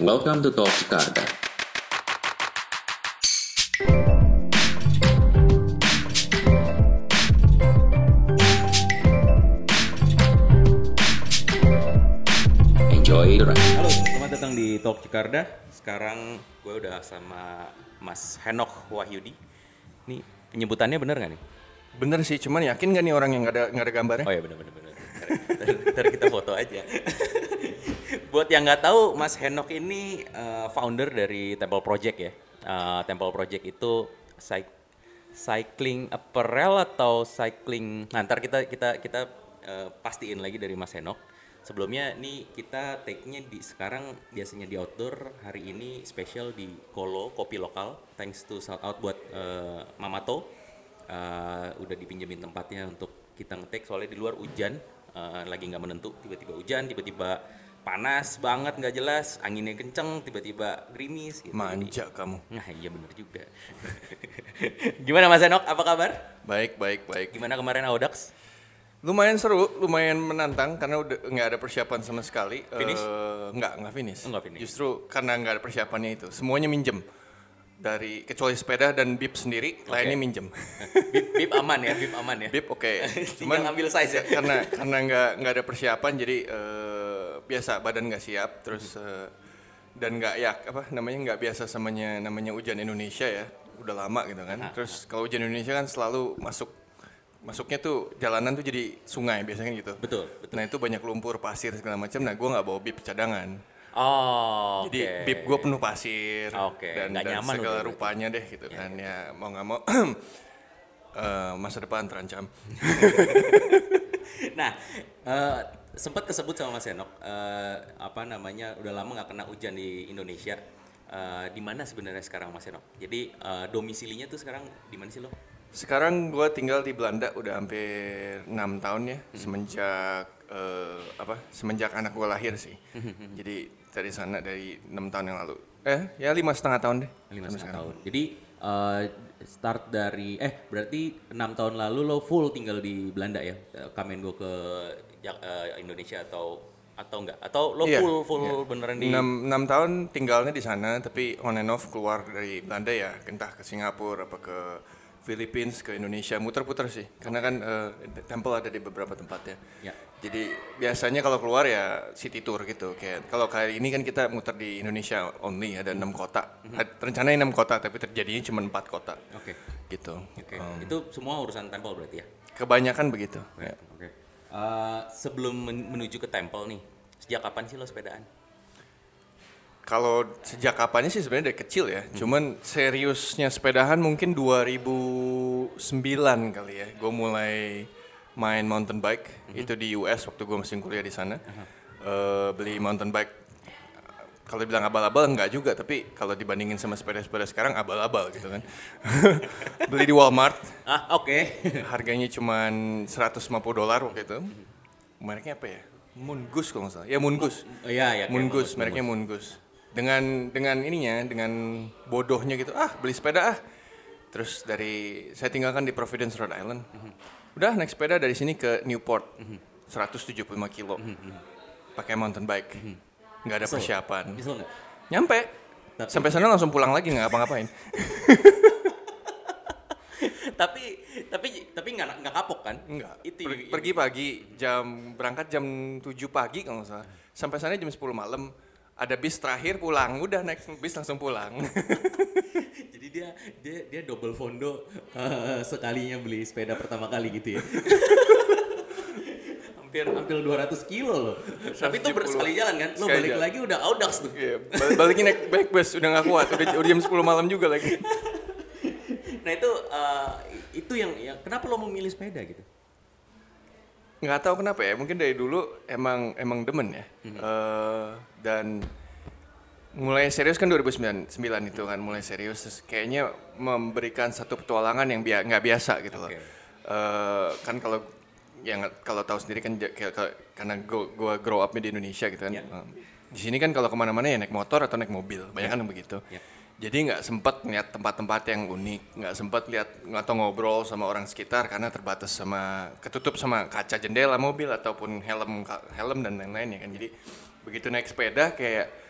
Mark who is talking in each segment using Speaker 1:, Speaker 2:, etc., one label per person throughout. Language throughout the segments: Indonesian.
Speaker 1: Welcome to Talk Jakarta. Enjoy the ride.
Speaker 2: Halo, selamat datang di Talk Jakarta. Sekarang gue udah sama Mas Henok Wahyudi. Nih penyebutannya bener nggak nih?
Speaker 3: Bener sih, cuman yakin gak nih orang yang nggak ada nggak ada gambarnya?
Speaker 2: Oh ya bener bener bener. Ntar, ntar kita foto aja. Buat yang nggak tahu, Mas Henok ini eh, founder dari Temple Project ya. Eh, Temple Project itu cy- cycling apparel atau cycling. Ntar kita kita kita eh, pastiin lagi dari Mas Henok. Sebelumnya nih kita take-nya di sekarang biasanya di outdoor, hari ini spesial di Kolo kopi lokal. Thanks to shout out buat eh, Mamato. Eh, udah dipinjemin tempatnya untuk kita ngetek soalnya di luar hujan eh, lagi nggak menentu tiba-tiba hujan tiba-tiba panas banget nggak jelas anginnya kenceng tiba-tiba gerimis gitu.
Speaker 3: Manja kamu.
Speaker 2: Nah iya bener juga. Gimana Mas Enok? Apa kabar?
Speaker 3: Baik, baik, baik.
Speaker 2: Gimana kemarin Audax?
Speaker 3: Lumayan seru, lumayan menantang karena udah nggak ada persiapan sama sekali.
Speaker 2: Finish?
Speaker 3: Eh, nggak, nggak finish.
Speaker 2: Oh, nggak finish.
Speaker 3: Justru karena nggak ada persiapannya itu, semuanya minjem. Dari kecuali sepeda dan bib sendiri, lainnya minjem.
Speaker 2: Bip, bip aman ya, bip aman ya.
Speaker 3: bib oke.
Speaker 2: Tinggal ambil size ya.
Speaker 3: karena karena nggak nggak ada persiapan jadi eh, biasa badan nggak siap terus eh, dan nggak ya apa namanya nggak biasa samanya namanya hujan Indonesia ya udah lama gitu kan. Terus kalau hujan Indonesia kan selalu masuk masuknya tuh jalanan tuh jadi sungai biasanya gitu.
Speaker 2: Betul, betul.
Speaker 3: nah itu banyak lumpur pasir segala macam. Nah gue nggak bawa bib cadangan.
Speaker 2: Oh,
Speaker 3: jadi
Speaker 2: oke.
Speaker 3: bib gue penuh pasir
Speaker 2: Oke,
Speaker 3: dan,
Speaker 2: nggak
Speaker 3: dan
Speaker 2: nyaman
Speaker 3: segala
Speaker 2: udah
Speaker 3: rupanya deh gitu kan. ya mau nggak mau eh, masa depan terancam.
Speaker 2: Nah, eh, sempat kesebut sama Mas Enok, eh, apa namanya, udah lama nggak kena hujan di Indonesia. Eh, di mana sebenarnya sekarang Mas Enok? Jadi eh, domisilinya tuh sekarang di mana sih lo?
Speaker 3: Sekarang gue tinggal di Belanda udah hampir enam tahun ya semenjak eh, apa semenjak anak gue lahir sih. Jadi dari sana dari enam tahun yang lalu. Eh ya lima setengah tahun deh.
Speaker 2: Lima setengah tahun. Jadi eh, start dari eh berarti enam tahun lalu lo full tinggal di Belanda ya? Eh, Kamen gue ke eh, Indonesia atau atau enggak? Atau lo
Speaker 3: Iya,
Speaker 2: full full
Speaker 3: iya.
Speaker 2: beneran di?
Speaker 3: Enam, enam tahun tinggalnya di sana tapi on and off keluar dari Belanda ya entah ke Singapura apa ke Philippines ke Indonesia muter-puter sih karena kan eh, temple ada di beberapa tempat ya.
Speaker 2: Ya.
Speaker 3: Jadi biasanya kalau keluar ya city tour gitu kayak kalau kali ini kan kita muter di Indonesia only ada enam kota. Ada- Rencananya enam kota tapi terjadinya cuma empat kota
Speaker 2: Oke.
Speaker 3: gitu.
Speaker 2: Oke.
Speaker 3: Um,
Speaker 2: Itu semua urusan temple berarti ya?
Speaker 3: kebanyakan begitu. ya.
Speaker 2: Oke. Eh, sebelum men- menuju ke temple nih, sejak kapan sih lo sepedaan?
Speaker 3: Kalau sejak kapannya sih sebenarnya dari kecil ya. Cuman seriusnya sepedahan mungkin 2009 kali ya. Gue mulai main mountain bike itu di US waktu gue masih kuliah di sana. Eh, beli mountain bike kalau dibilang abal-abal enggak juga, tapi kalau dibandingin sama sepeda-sepeda sekarang abal-abal gitu kan. beli di Walmart,
Speaker 2: Ah, oke.
Speaker 3: harganya cuman 150 dolar waktu itu. Mereknya apa ya? Moongoose kalau nggak salah. Ya Moongoose.
Speaker 2: Oh, iya, ya.
Speaker 3: Moongoose,
Speaker 2: bagus,
Speaker 3: mereknya Moongoose. Dengan dengan ininya, dengan bodohnya gitu, ah beli sepeda ah. Terus dari saya tinggalkan di Providence, Rhode Island. Udah naik sepeda dari sini ke Newport, 175 kilo, pakai mountain bike, nggak ada persiapan.
Speaker 2: Nggak?
Speaker 3: Nyampe,
Speaker 2: Tapi-
Speaker 3: sampai sana langsung pulang lagi nggak apa-ngapain.
Speaker 2: tapi tapi tapi nggak nggak kapok kan?
Speaker 3: Enggak.
Speaker 2: Itu
Speaker 3: Per- pergi pagi, jam berangkat jam 7 pagi kalau nggak salah. Sampai sana jam 10 malam. Ada bis terakhir pulang, udah naik bis langsung pulang.
Speaker 2: Jadi dia dia dia double fondo eh, sekalinya beli sepeda pertama kali gitu ya. hampir hampir 200 kilo loh. Tapi itu
Speaker 3: 170.
Speaker 2: bersekali jalan kan? Lo
Speaker 3: Sekali
Speaker 2: balik
Speaker 3: jalan.
Speaker 2: lagi udah audax tuh.
Speaker 3: Iya, bal- balikin naik back bus udah nggak kuat, udah, udah jam 10 malam juga lagi.
Speaker 2: Nah itu eh, itu yang, yang kenapa lo memilih sepeda gitu?
Speaker 3: Nggak tahu kenapa ya, mungkin dari dulu emang emang demen ya.
Speaker 2: Hmm.
Speaker 3: Eh, dan mulai serius kan 2009 9 itu kan mulai serius terus kayaknya memberikan satu petualangan yang nggak biasa gitu loh.
Speaker 2: Oke.
Speaker 3: Eh, kan kalau yang kalau tahu sendiri kan karena gua, gua grow up di Indonesia gitu kan.
Speaker 2: Ya.
Speaker 3: Eh, di sini kan kalau ke mana-mana ya naik motor atau naik mobil, banyak kan begitu.
Speaker 2: Ya.
Speaker 3: Jadi nggak sempat lihat tempat-tempat yang unik, nggak sempat lihat atau ngobrol sama orang sekitar karena terbatas sama ketutup sama kaca jendela mobil ataupun helm helm dan lain-lain ya kan. Jadi begitu naik sepeda kayak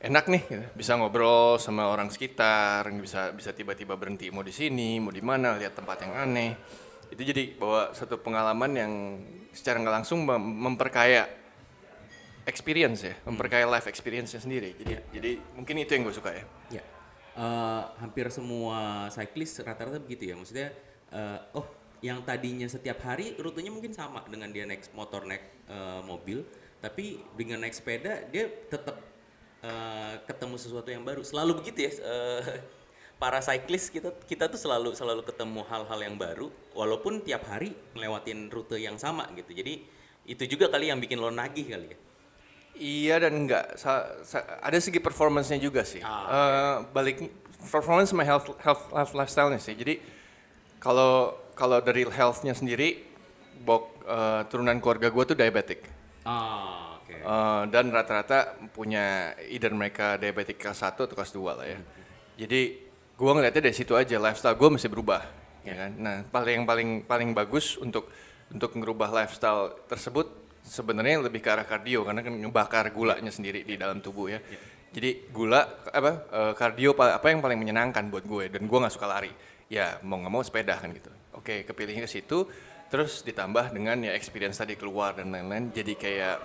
Speaker 3: enak nih gitu. bisa ngobrol sama orang sekitar bisa bisa tiba-tiba berhenti mau di sini mau di mana lihat tempat yang aneh. Itu jadi bawa satu pengalaman yang secara nggak langsung mem- memperkaya experience ya memperkaya life experience-nya sendiri. Jadi jadi mungkin itu yang gue suka ya.
Speaker 2: Ya, Eh, hampir semua cyclist rata-rata begitu ya. Maksudnya, eh, oh, yang tadinya setiap hari rutenya mungkin sama dengan dia naik motor, naik eh, mobil, tapi dengan naik sepeda dia tetap eh, ketemu sesuatu yang baru. Selalu begitu ya. eh, para cyclist kita kita tuh selalu selalu ketemu hal-hal yang baru, walaupun tiap hari melewatin rute yang sama gitu. Jadi itu juga kali yang bikin lo nagih kali ya.
Speaker 3: Iya dan enggak. Sa- sa- ada segi performance-nya juga sih.
Speaker 2: Ah,
Speaker 3: Eh, balik performance sama health health, health lifestyle-nya sih. Jadi kalau kalau dari health-nya sendiri, bok eh, turunan keluarga gue tuh diabetic.
Speaker 2: Ah, oke.
Speaker 3: Eh, dan rata-rata punya either mereka diabetik kelas 1 atau kelas 2 lah ya. Jadi gua ngeliatnya dari situ aja lifestyle gue mesti berubah, ya kan. Nah, paling yang paling paling bagus untuk untuk merubah lifestyle tersebut sebenarnya lebih ke arah kardio karena kan ngebakar gulanya sendiri di dalam tubuh ya. Jadi gula apa eh, kardio pa- apa yang paling menyenangkan buat gue dan gua nggak suka lari. Ya mau nggak mau sepeda kan gitu. Oke kepilihnya ke situ terus ditambah dengan ya experience tadi keluar dan lain-lain jadi kayak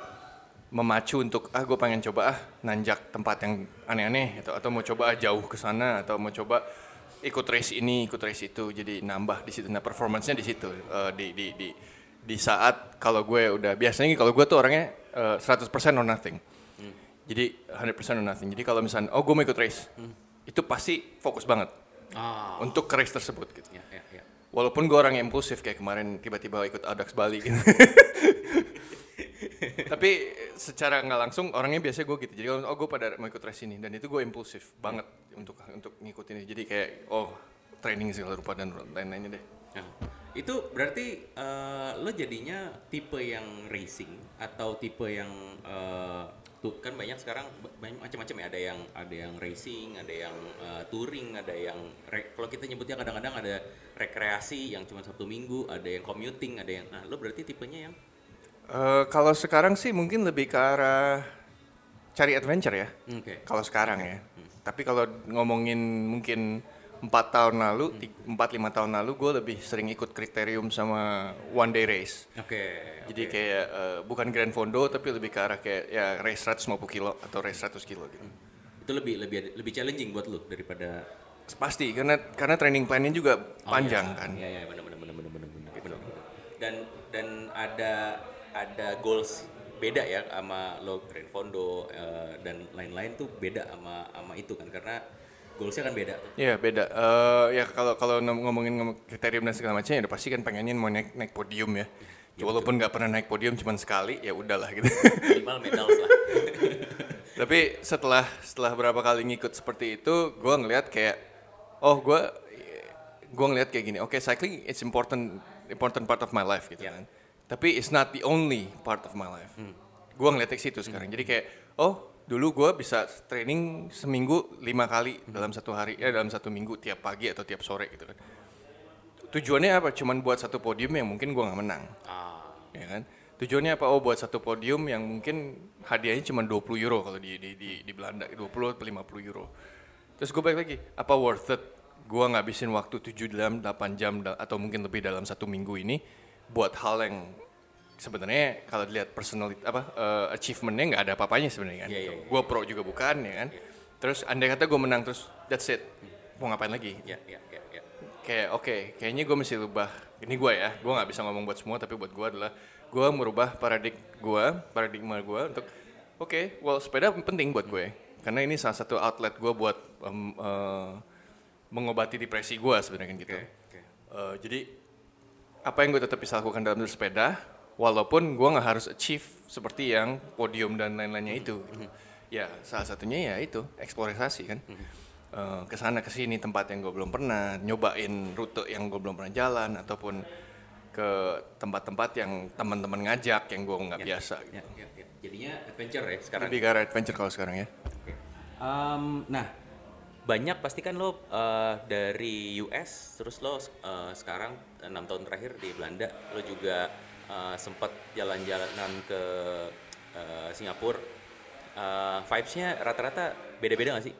Speaker 3: memacu untuk ah gue pengen coba ah nanjak tempat yang aneh-aneh atau atau mau coba ah, jauh ke sana atau mau coba ikut race ini ikut race itu. Jadi nambah di situ nah performance-nya di situ eh, di di di di saat kalau gue udah biasanya kalau gue tuh orangnya eh, 100% or nothing. Jadi 100% or nothing. Jadi kalau misalnya oh gue mau ikut race itu pasti fokus banget
Speaker 2: Ah,
Speaker 3: untuk ke race tersebut gitu.
Speaker 2: Ya, ya, ya.
Speaker 3: Walaupun gue orang yang impulsif kayak kemarin tiba-tiba ikut Audax Bali gitu. Tapi secara nggak langsung orangnya biasanya gue gitu. Jadi oh gue pada mau ikut race ini dan itu gue impulsif banget untuk untuk ngikutin ini. Jadi kayak oh training segala rupa dan lain-lainnya deh.
Speaker 2: Nah, itu berarti eh, lo jadinya tipe yang racing atau tipe yang eh, tuh kan banyak sekarang ba- banyak macam-macam ya ada yang ada yang racing ada yang eh, touring ada yang kalau kita nyebutnya kadang-kadang ada rekreasi yang cuma satu minggu ada yang commuting ada yang nah lo berarti tipenya yang
Speaker 3: Eh, kalau sekarang sih mungkin lebih ke arah cari adventure ya.
Speaker 2: oke
Speaker 3: Kalau sekarang ya. Tapi kalau ngomongin mungkin empat tahun lalu, empat lima tahun lalu, gue lebih sering ikut kriterium sama one day race.
Speaker 2: oke
Speaker 3: Jadi
Speaker 2: oke.
Speaker 3: kayak eh, bukan Grand Fondo tapi lebih ke arah kayak ya race 150 kilo atau race 100 kilo gitu.
Speaker 2: itu lebih lebih lebih challenging buat lo daripada
Speaker 3: Pasti karena karena training plan-nya juga panjang kan.
Speaker 2: Iya, iya, benar benar benar benar benar benar. benar, benar. Dan dan ada ada goals beda ya sama lo Grand Fondo eh, dan lain-lain tuh beda sama sama itu kan karena goalsnya kan beda.
Speaker 3: Iya beda. Eh, ya kalau kalau ngom- ngomongin ngom- kriterium dan segala macam ya udah pasti kan pengennya mau naik naik podium ya. Walaupun nggak pernah naik podium cuma sekali ya udahlah gitu.
Speaker 2: Minimal medals lah.
Speaker 3: Tapi setelah setelah berapa kali ngikut seperti itu, gue ngelihat kayak oh gue gue ngelihat kayak gini. Oke cycling it's important important part of my life gitu
Speaker 2: Ya.
Speaker 3: kan. Tapi it's not the only part of my life. Gue ngeliat ke situ sekarang. Jadi kayak oh dulu gue bisa training seminggu lima kali dalam satu hari ya dalam satu minggu tiap pagi atau tiap sore gitu kan. Tujuannya apa? Cuman buat satu podium yang mungkin gue nggak menang.
Speaker 2: Ah,
Speaker 3: ya kan? Tujuannya apa? Oh buat satu podium yang mungkin hadiahnya cuma 20 euro kalau di di di, di Belanda. 20 atau 50 euro. Terus gue balik lagi apa worth it? Gue ngabisin waktu 7 dalam 8 jam atau mungkin lebih dalam satu minggu ini buat hal yang sebenarnya kalau dilihat personal apa eh, achievementnya nggak ada apa-apanya sebenarnya kan.
Speaker 2: Iya, iya, iya.
Speaker 3: gue pro juga bukan ya kan. Terus andai kata gue menang terus that's it. Mau ngapain lagi?
Speaker 2: Ya ya ya ya.
Speaker 3: kayak oke kayaknya gue mesti ubah ini gue ya. Gue nggak bisa ngomong buat semua tapi buat gue adalah gue merubah paradig gue paradigma gue untuk oke well sepeda penting buat gue karena ini salah satu outlet gue buat em, eh, mengobati depresi gue sebenarnya kan gitu.
Speaker 2: Oke.
Speaker 3: Eh, jadi apa yang gue tetap bisa lakukan dalam bersepeda walaupun gue nggak harus achieve seperti yang podium dan lain-lainnya itu gitu. ya salah satunya ya itu eksplorasi kan Eh, ke sana ke sini tempat yang gue belum pernah nyobain rute yang gue belum pernah jalan ataupun ke tempat-tempat yang teman-teman ngajak yang gue nggak biasa gitu.
Speaker 2: Ya, ya, ya. Jadinya adventure ya sekarang.
Speaker 3: lebih ke arah adventure kalau sekarang ya
Speaker 2: Oke. Em, nah, banyak pasti kan lo eh, dari US, terus lo eh, sekarang enam tahun terakhir di Belanda, lo juga eh, sempat jalan-jalanan ke eh, Singapura. uh, vibes-nya rata-rata beda-beda nggak sih?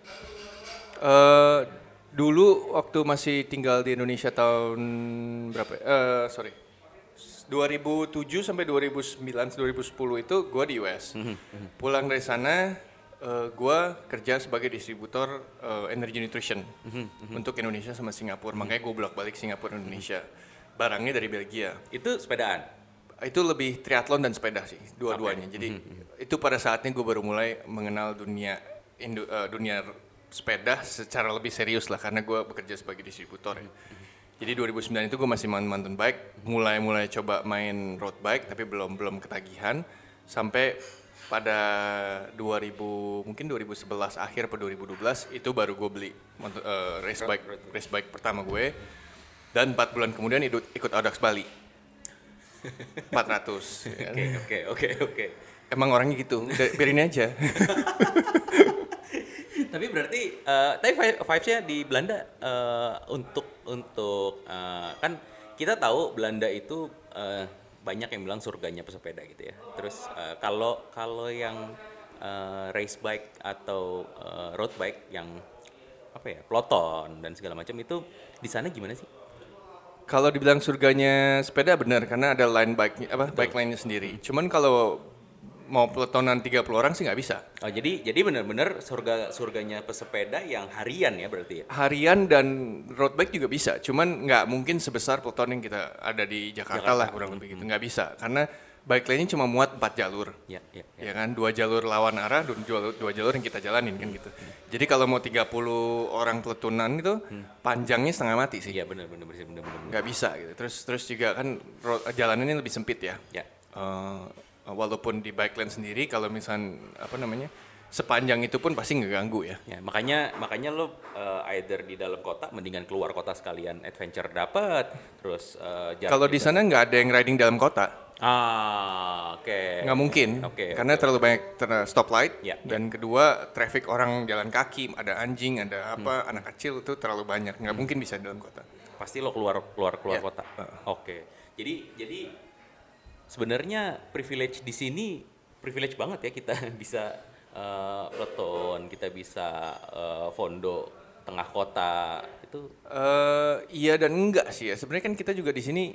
Speaker 3: Eh, dulu waktu masih tinggal di Indonesia tahun berapa? ya? Eh sorry, 2007 sampai 2009 2010 itu gue di US. Pulang dari sana, eh, gue kerja sebagai distributor eh, energy nutrition untuk Indonesia sama Singapura. Makanya gue bolak balik Singapura Indonesia. Barangnya dari Belgia.
Speaker 2: Itu sepedaan.
Speaker 3: Itu lebih triathlon dan sepeda sih, dua-duanya. Jadi itu pada saatnya gue baru mulai mengenal dunia Indo- eh, dunia sepeda secara lebih serius lah karena gue bekerja sebagai distributor ya. Jadi 2009 itu gue masih main mountain bike, mulai-mulai coba main road bike tapi belum belum ketagihan sampai pada 2000 mungkin 2011 akhir atau 2012 itu baru gue beli eh, race bike race bike pertama gue dan empat bulan kemudian ikut ikut Audax Bali 400 ya kan.
Speaker 2: Oke, oke, oke, oke.
Speaker 3: Emang orangnya gitu, biarin aja.
Speaker 2: tapi berarti eh, tapi vi- vibes-nya di Belanda eh, untuk untuk eh, kan kita tahu Belanda itu eh, banyak yang bilang surganya pesepeda gitu ya. Terus eh, kalau kalau yang eh, race bike atau eh, road bike yang apa ya peloton dan segala macam itu di sana gimana sih?
Speaker 3: Kalau dibilang surganya sepeda benar karena ada line bike apa bike line-nya sendiri. Cuman kalau mau peletonan 30 orang sih nggak bisa.
Speaker 2: Oh, jadi jadi benar-benar surga surganya pesepeda yang harian ya berarti ya.
Speaker 3: Harian dan road bike juga bisa. Cuman nggak mungkin sebesar peloton yang kita ada di Jakarta,
Speaker 2: Jakarta.
Speaker 3: lah kurang lebih gitu. Nggak bisa karena bike lane-nya cuma muat 4 jalur.
Speaker 2: Ya, ya, ya.
Speaker 3: Ya kan dua jalur lawan arah dan dua, dua jalur yang kita jalanin kan gitu. Jadi kalau mau 30 orang peletunan itu panjangnya setengah mati sih.
Speaker 2: Iya benar benar benar benar
Speaker 3: nggak bisa gitu. Terus terus juga kan road, jalanannya lebih sempit ya.
Speaker 2: Ya.
Speaker 3: Eh, walaupun di bike lane sendiri kalau misal apa namanya sepanjang itu pun pasti ngeganggu ya.
Speaker 2: Ya, makanya makanya lo uh, either di dalam kota mendingan keluar kota sekalian adventure dapat, terus uh,
Speaker 3: Kalau di sana nggak ada yang riding dalam kota,
Speaker 2: Ah, oke.
Speaker 3: nggak mungkin,
Speaker 2: Oke.
Speaker 3: karena
Speaker 2: oke.
Speaker 3: terlalu banyak ter- stoplight
Speaker 2: Ya,
Speaker 3: dan kedua traffic orang jalan kaki, ada anjing, ada apa, anak kecil itu terlalu banyak, nggak mungkin bisa di dalam kota.
Speaker 2: pasti lo keluar keluar keluar
Speaker 3: Ya.
Speaker 2: kota. Oke. Jadi jadi sebenarnya privilege di sini privilege banget ya kita bisa uh, peloton, kita bisa uh, fondo tengah kota itu
Speaker 3: Eh, iya dan enggak sih ya. Sebenarnya kan kita juga di sini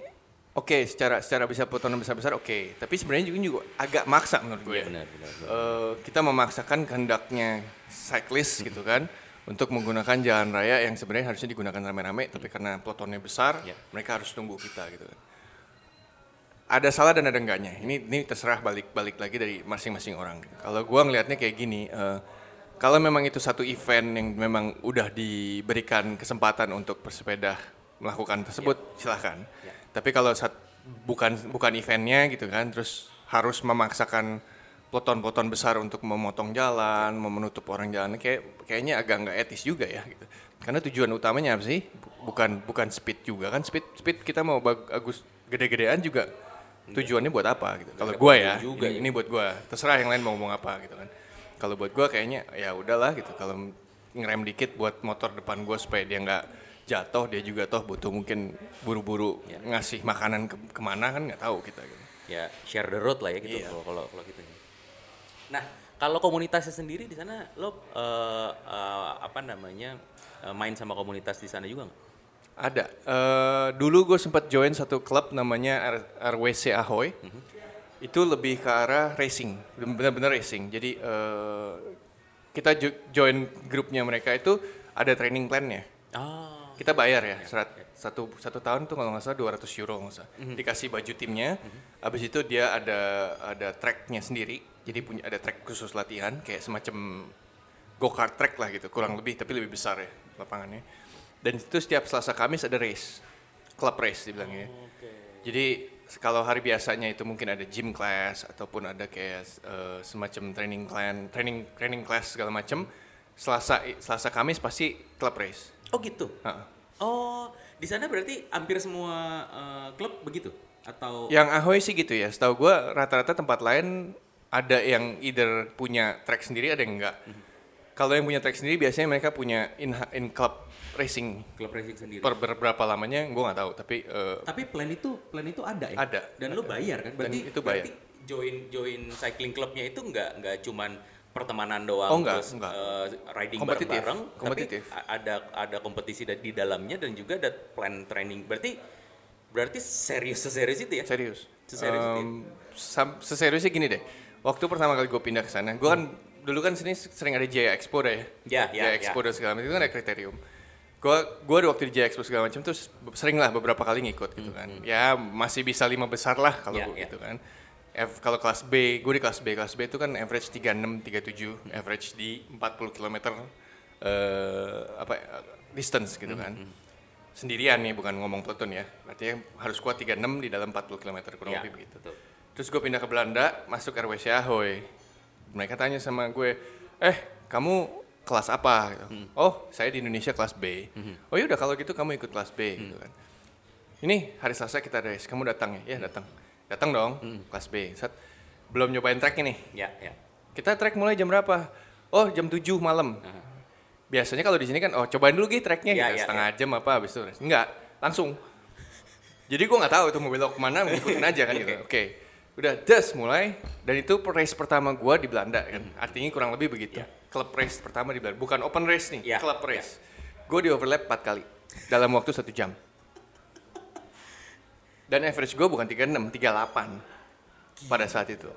Speaker 3: oke secara secara bisa pelotonan besar besar oke, tapi sebenarnya juga juga agak maksa menurut gue.
Speaker 2: Iya,
Speaker 3: ya.
Speaker 2: benar, benar, benar.
Speaker 3: Eh, kita memaksakan kehendaknya cyclist gitu kan untuk menggunakan jalan raya yang sebenarnya harusnya digunakan rame-rame, tapi karena pelotonnya besar,
Speaker 2: Ya.
Speaker 3: mereka harus tunggu kita gitu kan. Ada salah dan ada enggaknya. Ini ini terserah balik-balik lagi dari masing-masing orang. Kalau gua ngelihatnya kayak gini, eh, kalau memang itu satu event yang memang udah diberikan kesempatan untuk bersepeda melakukan tersebut, silahkan.
Speaker 2: Ya.
Speaker 3: Tapi kalau saat bukan bukan eventnya gitu kan, terus harus memaksakan peloton-peloton besar untuk memotong jalan, menutup orang jalan, kayak kayaknya agak nggak etis juga ya gitu. Karena tujuan utamanya apa sih? Bukan bukan speed juga kan? Speed speed kita mau bagus gede-gedean juga tujuannya buat apa gitu. Kalau gua ya,
Speaker 2: juga
Speaker 3: ini,
Speaker 2: ya.
Speaker 3: ini buat gua. Terserah yang lain mau ngomong apa gitu kan. Kalau buat gua kayaknya ya udahlah gitu. Kalau ngerem dikit buat motor depan gua supaya dia nggak jatuh, dia juga toh butuh mungkin buru-buru
Speaker 2: Ya.
Speaker 3: ngasih makanan ke ke mana kan nggak tahu kita gitu.
Speaker 2: ya share the road lah ya gitu
Speaker 3: Iya.
Speaker 2: kalau kalau kalau gitu. Nah, kalau komunitasnya sendiri di sana lo eh, eh, apa namanya eh, main sama komunitas di sana juga nggak?
Speaker 3: Ada. Eh, dulu gue sempat join satu klub namanya R- RWC Ahoy. Itu lebih ke arah racing, benar-benar racing. Jadi eh, kita jo- join grupnya mereka itu ada training plan-nya.
Speaker 2: Ah,
Speaker 3: Kita bayar ya, serat- satu satu tahun tuh kalau nggak salah 200 euro nggak salah. Dikasih baju timnya, habis itu dia ada ada tracknya sendiri. Jadi punya ada track khusus latihan, kayak semacam go kart track lah gitu, kurang lebih tapi lebih besar ya lapangannya. Dan itu setiap Selasa Kamis ada race, club race dibilangnya. Jadi kalau hari biasanya itu mungkin ada gym class ataupun ada kayak eh, semacam training plan, training training class segala macam. Selasa Selasa Kamis pasti club race.
Speaker 2: oh gitu.
Speaker 3: Ha.
Speaker 2: Oh, di sana berarti hampir semua klub begitu atau
Speaker 3: Yang Ahoy sih gitu ya. Setahu gua rata-rata tempat lain ada yang either punya track sendiri ada yang enggak. Kalau yang punya track sendiri biasanya mereka punya in in club racing.
Speaker 2: klub racing sendiri?
Speaker 3: Per berapa lamanya gua nggak tahu, tapi eh,
Speaker 2: Tapi plan itu plan itu ada ya?
Speaker 3: Ada,
Speaker 2: Dan lo bayar kan? Berarti
Speaker 3: itu bayar.
Speaker 2: berarti join join cycling clubnya itu nggak nggak cuman pertemanan doang
Speaker 3: Oh, enggak,
Speaker 2: terus
Speaker 3: enggak.
Speaker 2: eh, riding
Speaker 3: Kompetitif,
Speaker 2: bareng-bareng
Speaker 3: kompetitif.
Speaker 2: tapi ada ada kompetisi di dalamnya dan juga ada plan training berarti berarti serius serius itu ya
Speaker 3: Serius.
Speaker 2: Seserius itu ya?
Speaker 3: Seseriusnya gini deh. Waktu pertama kali gue pindah ke sana, gue kan dulu kan sini sering ada Jaya Expo deh.
Speaker 2: Ya, ya,
Speaker 3: Jaya Expo
Speaker 2: ya.
Speaker 3: dan segala macam itu kan ada kriterium. Gue gue waktu di Expo segala macam terus sering lah beberapa kali ngikut gitu kan. Ya masih bisa lima besar lah kalau gua
Speaker 2: ya.
Speaker 3: gitu kan. F, kalau kelas B, gue di kelas B, kelas B itu kan average 36, 37, average di 40 km eh apa distance gitu kan. Sendirian nih, bukan ngomong platoon ya. Artinya harus kuat 36 di dalam 40 km kurang
Speaker 2: Ya,
Speaker 3: lebih begitu.
Speaker 2: betul.
Speaker 3: Terus gue pindah ke Belanda, masuk RWC Ahoy. Mereka tanya sama gue, eh kamu kelas apa? Gitu. Oh saya di Indonesia kelas B. Oh yaudah kalau gitu kamu ikut kelas B gitu kan. Ini hari Selasa kita race, kamu datang ya? Ya datang. Datang dong, kelas B. Set. Belum nyobain track ini.
Speaker 2: ya ya
Speaker 3: Kita track mulai jam berapa? Oh jam 7 malam. Biasanya kalau di sini kan, oh cobain dulu gitu tracknya
Speaker 2: Ya,
Speaker 3: gitu,
Speaker 2: ya,
Speaker 3: setengah jam apa habis itu. race. Enggak, langsung. Jadi gue nggak tahu itu mau belok ke mana, ngikutin aja kan gitu. Oke, udah just mulai. Dan itu race pertama gue di Belanda kan. Artinya kurang lebih begitu. Klub race pertama di Belanda, bukan open race nih,
Speaker 2: Ya,
Speaker 3: klub race. Gue di overlap 4 kali dalam waktu satu jam. Dan average gue bukan 36, 38 pada saat itu.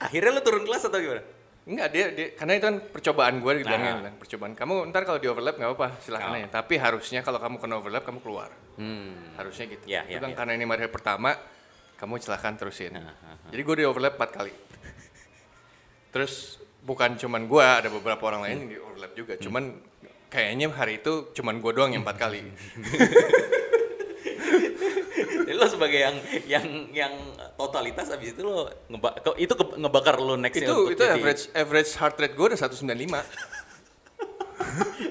Speaker 2: akhirnya lu turun kelas atau gimana
Speaker 3: Enggak, dia, dia karena itu kan percobaan gue di
Speaker 2: Nah.
Speaker 3: bilang, percobaan. Kamu ntar kalau di overlap nggak apa-apa, silakan
Speaker 2: Oh.
Speaker 3: aja. Tapi harusnya kalau kamu kena overlap kamu keluar.
Speaker 2: hmm.
Speaker 3: Harusnya gitu. Itu
Speaker 2: ya,
Speaker 3: kan
Speaker 2: ya.
Speaker 3: karena ini hari pertama, kamu silakan terusin. Jadi gue di overlap 4 kali. Terus bukan cuman gue, ada beberapa orang lain yang di overlap juga.
Speaker 2: Hmm.
Speaker 3: Cuman kayaknya hari itu cuman gue doang yang 4 kali.
Speaker 2: Jadi lo sebagai yang yang yang totalitas abis itu lo ngeba itu ke- ngebakar lo nextnya
Speaker 3: itu
Speaker 2: untuk
Speaker 3: itu
Speaker 2: jadi-
Speaker 3: average average heart rate gue udah 195.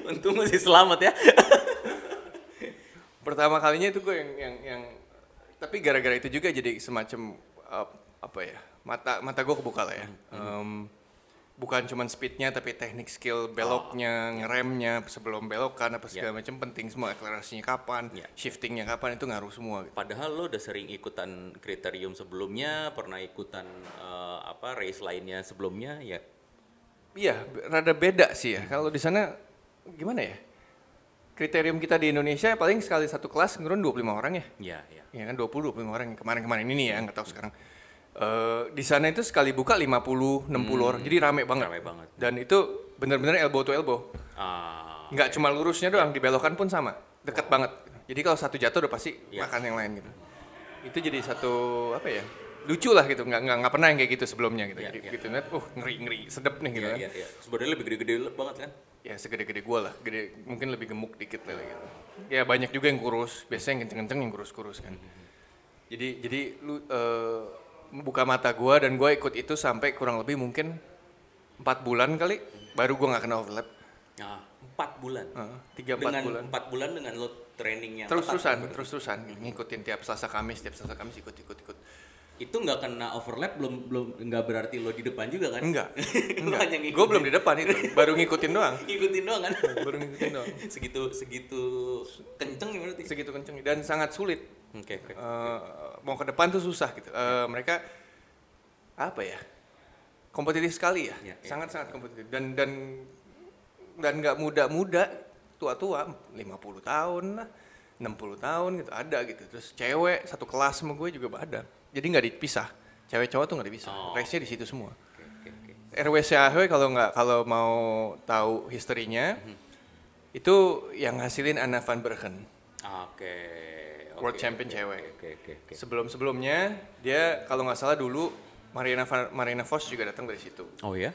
Speaker 2: untung masih selamat ya
Speaker 3: pertama kalinya itu gue yang yang yang tapi gara-gara itu juga jadi semacam uh, apa ya mata mata gue kebuka lah ya. Em, bukan cuman speednya tapi teknik skill beloknya ngeremnya sebelum belokan apa segala macam penting semua akselerasinya kapan
Speaker 2: Ya.
Speaker 3: shiftingnya kapan itu ngaruh semua gitu.
Speaker 2: padahal lo udah sering ikutan kriterium sebelumnya pernah ikutan eh, apa race lainnya sebelumnya ya?
Speaker 3: Iya rada beda sih ya. Kalau di sana gimana ya kriterium kita di Indonesia paling sekali satu kelas ngurun 25 orang ya
Speaker 2: ya ya
Speaker 3: Ya kan 20 25 orang kemarin-kemarin ini ya nggak tahu sekarang. Eh di sana itu sekali buka 50 60 orang. Jadi rame banget.
Speaker 2: Hmm. rame banget.
Speaker 3: Dan itu benar-benar elbow to elbow.
Speaker 2: ah
Speaker 3: Nggak cuma lurusnya doang, dibelokan pun sama. Deket banget. Jadi kalau satu jatuh udah pasti
Speaker 2: Iya.
Speaker 3: makan yang lain gitu. Itu jadi satu apa ya? Lucu lah gitu. Nggak nggak nggak pernah yang kayak gitu sebelumnya gitu.
Speaker 2: Iya,
Speaker 3: jadi
Speaker 2: iya.
Speaker 3: gitu ngeliat, uh ngeri-ngeri, sedep nih gitu
Speaker 2: ya
Speaker 3: kan.
Speaker 2: ya ya sebenarnya lebih gede-gede banget kan
Speaker 3: Ya segede-gede gua lah, gede mungkin lebih gemuk dikit lah gitu. Ya banyak juga yang kurus, biasanya yang kenceng-kenceng yang kurus-kurus kan. Jadi jadi lu eh, buka mata gua dan gua ikut itu sampai kurang lebih mungkin empat bulan kali, baru gua nggak kena overlap.
Speaker 2: nah empat bulan
Speaker 3: tiga empat
Speaker 2: dengan
Speaker 3: bulan.
Speaker 2: empat bulan dengan lo training yang
Speaker 3: Terus terusan, terus terusan, ngikutin tiap Selasa Kamis, tiap Selasa Kamis ikut ikut ikut.
Speaker 2: Itu nggak kena overlap belum belum nggak berarti lo di depan juga kan
Speaker 3: Enggak, enggak. Gua belum di depan itu, baru ngikutin doang.
Speaker 2: ngikutin doang kan
Speaker 3: Baru ngikutin doang.
Speaker 2: segitu segitu kenceng ya berarti
Speaker 3: Segitu kenceng dan sangat sulit.
Speaker 2: oke oke
Speaker 3: Eh, mau ke depan tuh susah gitu. Eh, mereka apa ya? Kompetitif sekali ya,
Speaker 2: Ya, ya.
Speaker 3: sangat-sangat kompetitif dan dan dan nggak muda-muda, tua-tua, 50 tahun lah, 60 tahun gitu ada gitu. Terus cewek satu kelas sama gue juga ada. Jadi nggak dipisah. Cewek cowok tuh nggak dipisah.
Speaker 2: Oh.
Speaker 3: Race-nya di situ semua.
Speaker 2: oke
Speaker 3: RWC Ahoy kalau nggak kalau mau tahu historinya
Speaker 2: Mhm.
Speaker 3: itu yang ngasilin Anna van Bergen.
Speaker 2: oke
Speaker 3: World
Speaker 2: oke,
Speaker 3: champion
Speaker 2: oke,
Speaker 3: cewek.
Speaker 2: oke oke oke
Speaker 3: Sebelum-sebelumnya dia kalau nggak salah dulu Mariana Va- Marina Vos juga datang dari situ.
Speaker 2: oh ya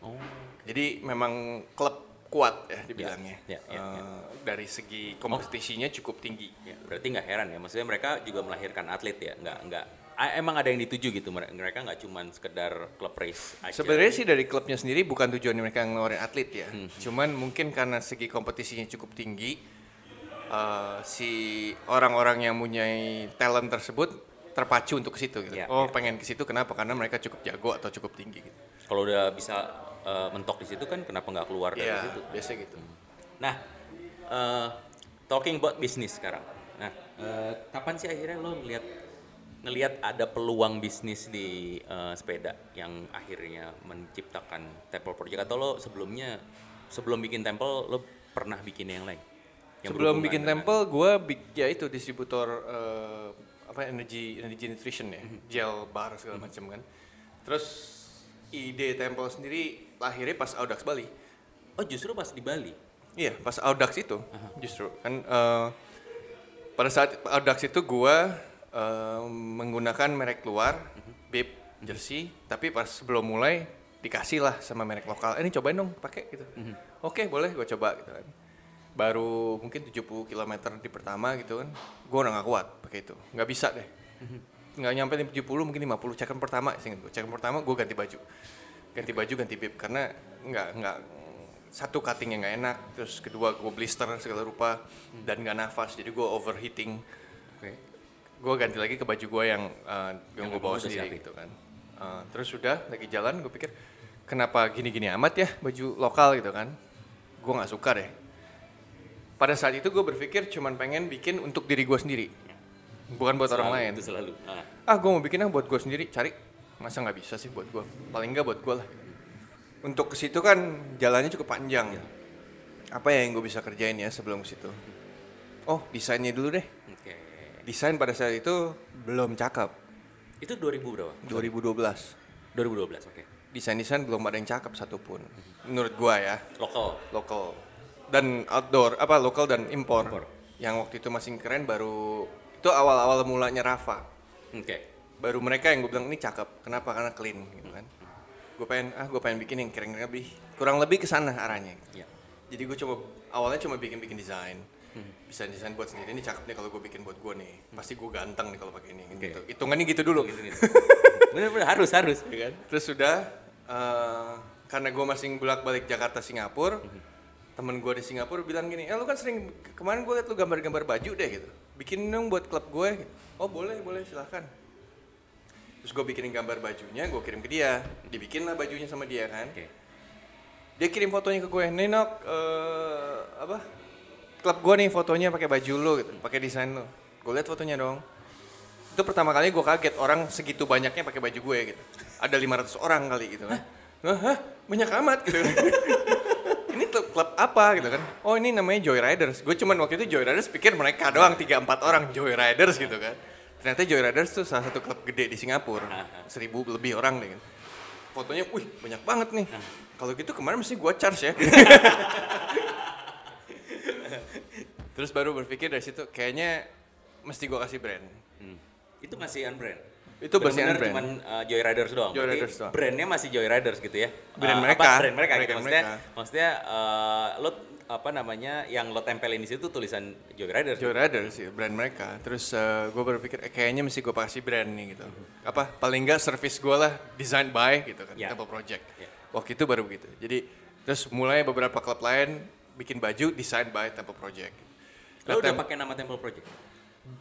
Speaker 2: oh
Speaker 3: Jadi memang klub kuat ya dibilangnya.
Speaker 2: Ya, ya, ya,
Speaker 3: Eh, Dari segi kompetisinya cukup tinggi.
Speaker 2: Ya, berarti nggak heran ya. Maksudnya mereka juga melahirkan atlet ya. Nggak nggak. Emang ada yang dituju gitu. Mere- Mereka nggak cuman sekedar klub race aja.
Speaker 3: Sebenarnya sih dari klubnya sendiri bukan tujuan mereka ngeluarin atlet ya.
Speaker 2: Hmm.
Speaker 3: Cuman mungkin karena segi kompetisinya cukup tinggi, eh, si orang-orang yang punya talent tersebut terpacu untuk ke situ gitu.
Speaker 2: Ya,
Speaker 3: oh,
Speaker 2: ya.
Speaker 3: pengen ke situ kenapa? Karena mereka cukup jago atau cukup tinggi gitu.
Speaker 2: Kalau udah bisa eh, mentok di situ kan, kenapa nggak keluar dari
Speaker 3: Iya,
Speaker 2: situ?
Speaker 3: biasa gitu.
Speaker 2: Nah, eh, talking about business sekarang. Nah, eh, kapan sih akhirnya lo melihat ngelihat ada peluang bisnis di eh, sepeda yang akhirnya menciptakan Temple Project atau lo sebelumnya sebelum bikin Temple lo pernah bikin yang lain? Yang
Speaker 3: Sebelum bikin
Speaker 2: dengan-
Speaker 3: Temple, gue ya itu distributor eh, apa energy energy nutrition ya,
Speaker 2: Mhm.
Speaker 3: gel bar segala macam kan. Terus ide Temple sendiri lahirnya pas Audax Bali.
Speaker 2: Oh justru pas di Bali.
Speaker 3: Iya, pas Audax itu justru kan eh, pada saat Audax itu gua eh, menggunakan merek luar, Bib, jersey, tapi pas sebelum mulai dikasih lah sama merek lokal. Eh, ini cobain dong, pakai gitu. Oke, boleh gue coba gitu kan. Baru mungkin 70 km di pertama gitu kan. Gua udah gak kuat pakai itu. nggak bisa deh. nggak nyampe 70 mungkin 50 cekan pertama sih cekan pertama gue ganti baju ganti baju ganti bib karena nggak nggak satu cuttingnya nggak enak terus kedua gue blister segala rupa dan nggak nafas jadi gue overheating
Speaker 2: Oke.
Speaker 3: gue ganti lagi ke baju gue yang uh, yang gue
Speaker 2: Yang
Speaker 3: bawa
Speaker 2: udah
Speaker 3: sendiri
Speaker 2: siapin.
Speaker 3: gitu kan Uh, terus sudah lagi jalan gue pikir kenapa gini-gini amat ya baju lokal gitu kan gue nggak suka deh pada saat itu gue berpikir cuman pengen bikin untuk diri gue sendiri bukan buat orang
Speaker 2: Selalu,
Speaker 3: lain
Speaker 2: Itu selalu. Ah.
Speaker 3: ah gue mau bikin yang buat gue sendiri cari masa nggak bisa sih buat gue paling nggak buat gue lah untuk ke situ kan jalannya cukup panjang apa ya yang gue bisa kerjain ya sebelum ke situ oh desainnya dulu deh
Speaker 2: Oke.
Speaker 3: desain pada saat itu belum cakep
Speaker 2: Itu 2000 berapa?
Speaker 3: 2012
Speaker 2: 2012, oke.
Speaker 3: desain-desain belum ada yang cakep satupun menurut gue ya
Speaker 2: Lokal.
Speaker 3: lokal dan outdoor apa lokal dan impor.
Speaker 2: Impor.
Speaker 3: yang waktu itu masih keren baru itu awal-awal mulanya Rafa
Speaker 2: Oke.
Speaker 3: Baru mereka yang gue bilang ini cakep kenapa? Karena clean gitu kan. Gue pengen ah gue pengen bikin yang keren lebih kurang lebih ke sana arahnya.
Speaker 2: Ya.
Speaker 3: jadi gue coba awalnya cuma bikin bikin desain. Bisa desain buat sendiri. Ini cakep nih kalau gue bikin buat gue nih. Pasti gue ganteng nih kalau pakai ini.
Speaker 2: Oke.
Speaker 3: gitu. Hitungannya gitu dulu.
Speaker 2: Gitu, gitu. Bener-bener harus harus.
Speaker 3: ya kan? Terus sudah eh, karena gue masih bolak balik Jakarta Singapura temen gue di Singapura bilang gini eh lu kan sering ke- kemarin gue liat lu gambar-gambar baju deh gitu. Bikin dong buat klub gue oh boleh boleh silahkan terus gue bikinin gambar bajunya gue kirim ke dia. Dibikin lah bajunya sama dia kan?
Speaker 2: Oke.
Speaker 3: dia kirim fotonya ke gue nenok eh, apa? Klub gue nih fotonya pakai baju lo gitu. Pakai desain lo gue lihat fotonya dong. Itu pertama kali gue kaget orang segitu banyaknya pakai baju gue gitu. Ada 500 orang kali gitu kan. Hah, hah? Banyak amat gitu. Ini tuh klub apa gitu kan? Oh ini namanya Joy Riders. Gue cuman waktu itu Joy Riders pikir mereka doang 3-4 orang Joy Riders gitu kan ternyata Joy Riders tuh salah satu klub gede di Singapura seribu lebih orang deh gitu. fotonya wih banyak banget nih kalau gitu kemarin mesti gue charge ya terus baru berpikir dari situ kayaknya mesti gue kasih brand
Speaker 2: Hmm. Itu masih unbrand.
Speaker 3: Itu
Speaker 2: Benar-benar
Speaker 3: unbrand.
Speaker 2: cuman uh, Joy Riders doang.
Speaker 3: Joy Riders doang.
Speaker 2: Brandnya masih Joy Riders gitu ya.
Speaker 3: Brand
Speaker 2: Uh,
Speaker 3: mereka.
Speaker 2: Apa, brand mereka gitu.
Speaker 3: Brand
Speaker 2: Maksudnya,
Speaker 3: mereka.
Speaker 2: maksudnya uh, lo apa namanya yang lo tempelin di situ tulisan Joy Riders.
Speaker 3: Joy Riders sih brand mereka terus gue berpikir eh, kayaknya mesti gue kasih brand nih gitu apa paling enggak service gue lah design by gitu kan
Speaker 2: Ya.
Speaker 3: Temple Project
Speaker 2: Ya.
Speaker 3: waktu itu baru begitu jadi terus mulai beberapa klub lain bikin baju design by Temple Project
Speaker 2: Lo udah
Speaker 3: Tem-
Speaker 2: pakai nama Temple Project.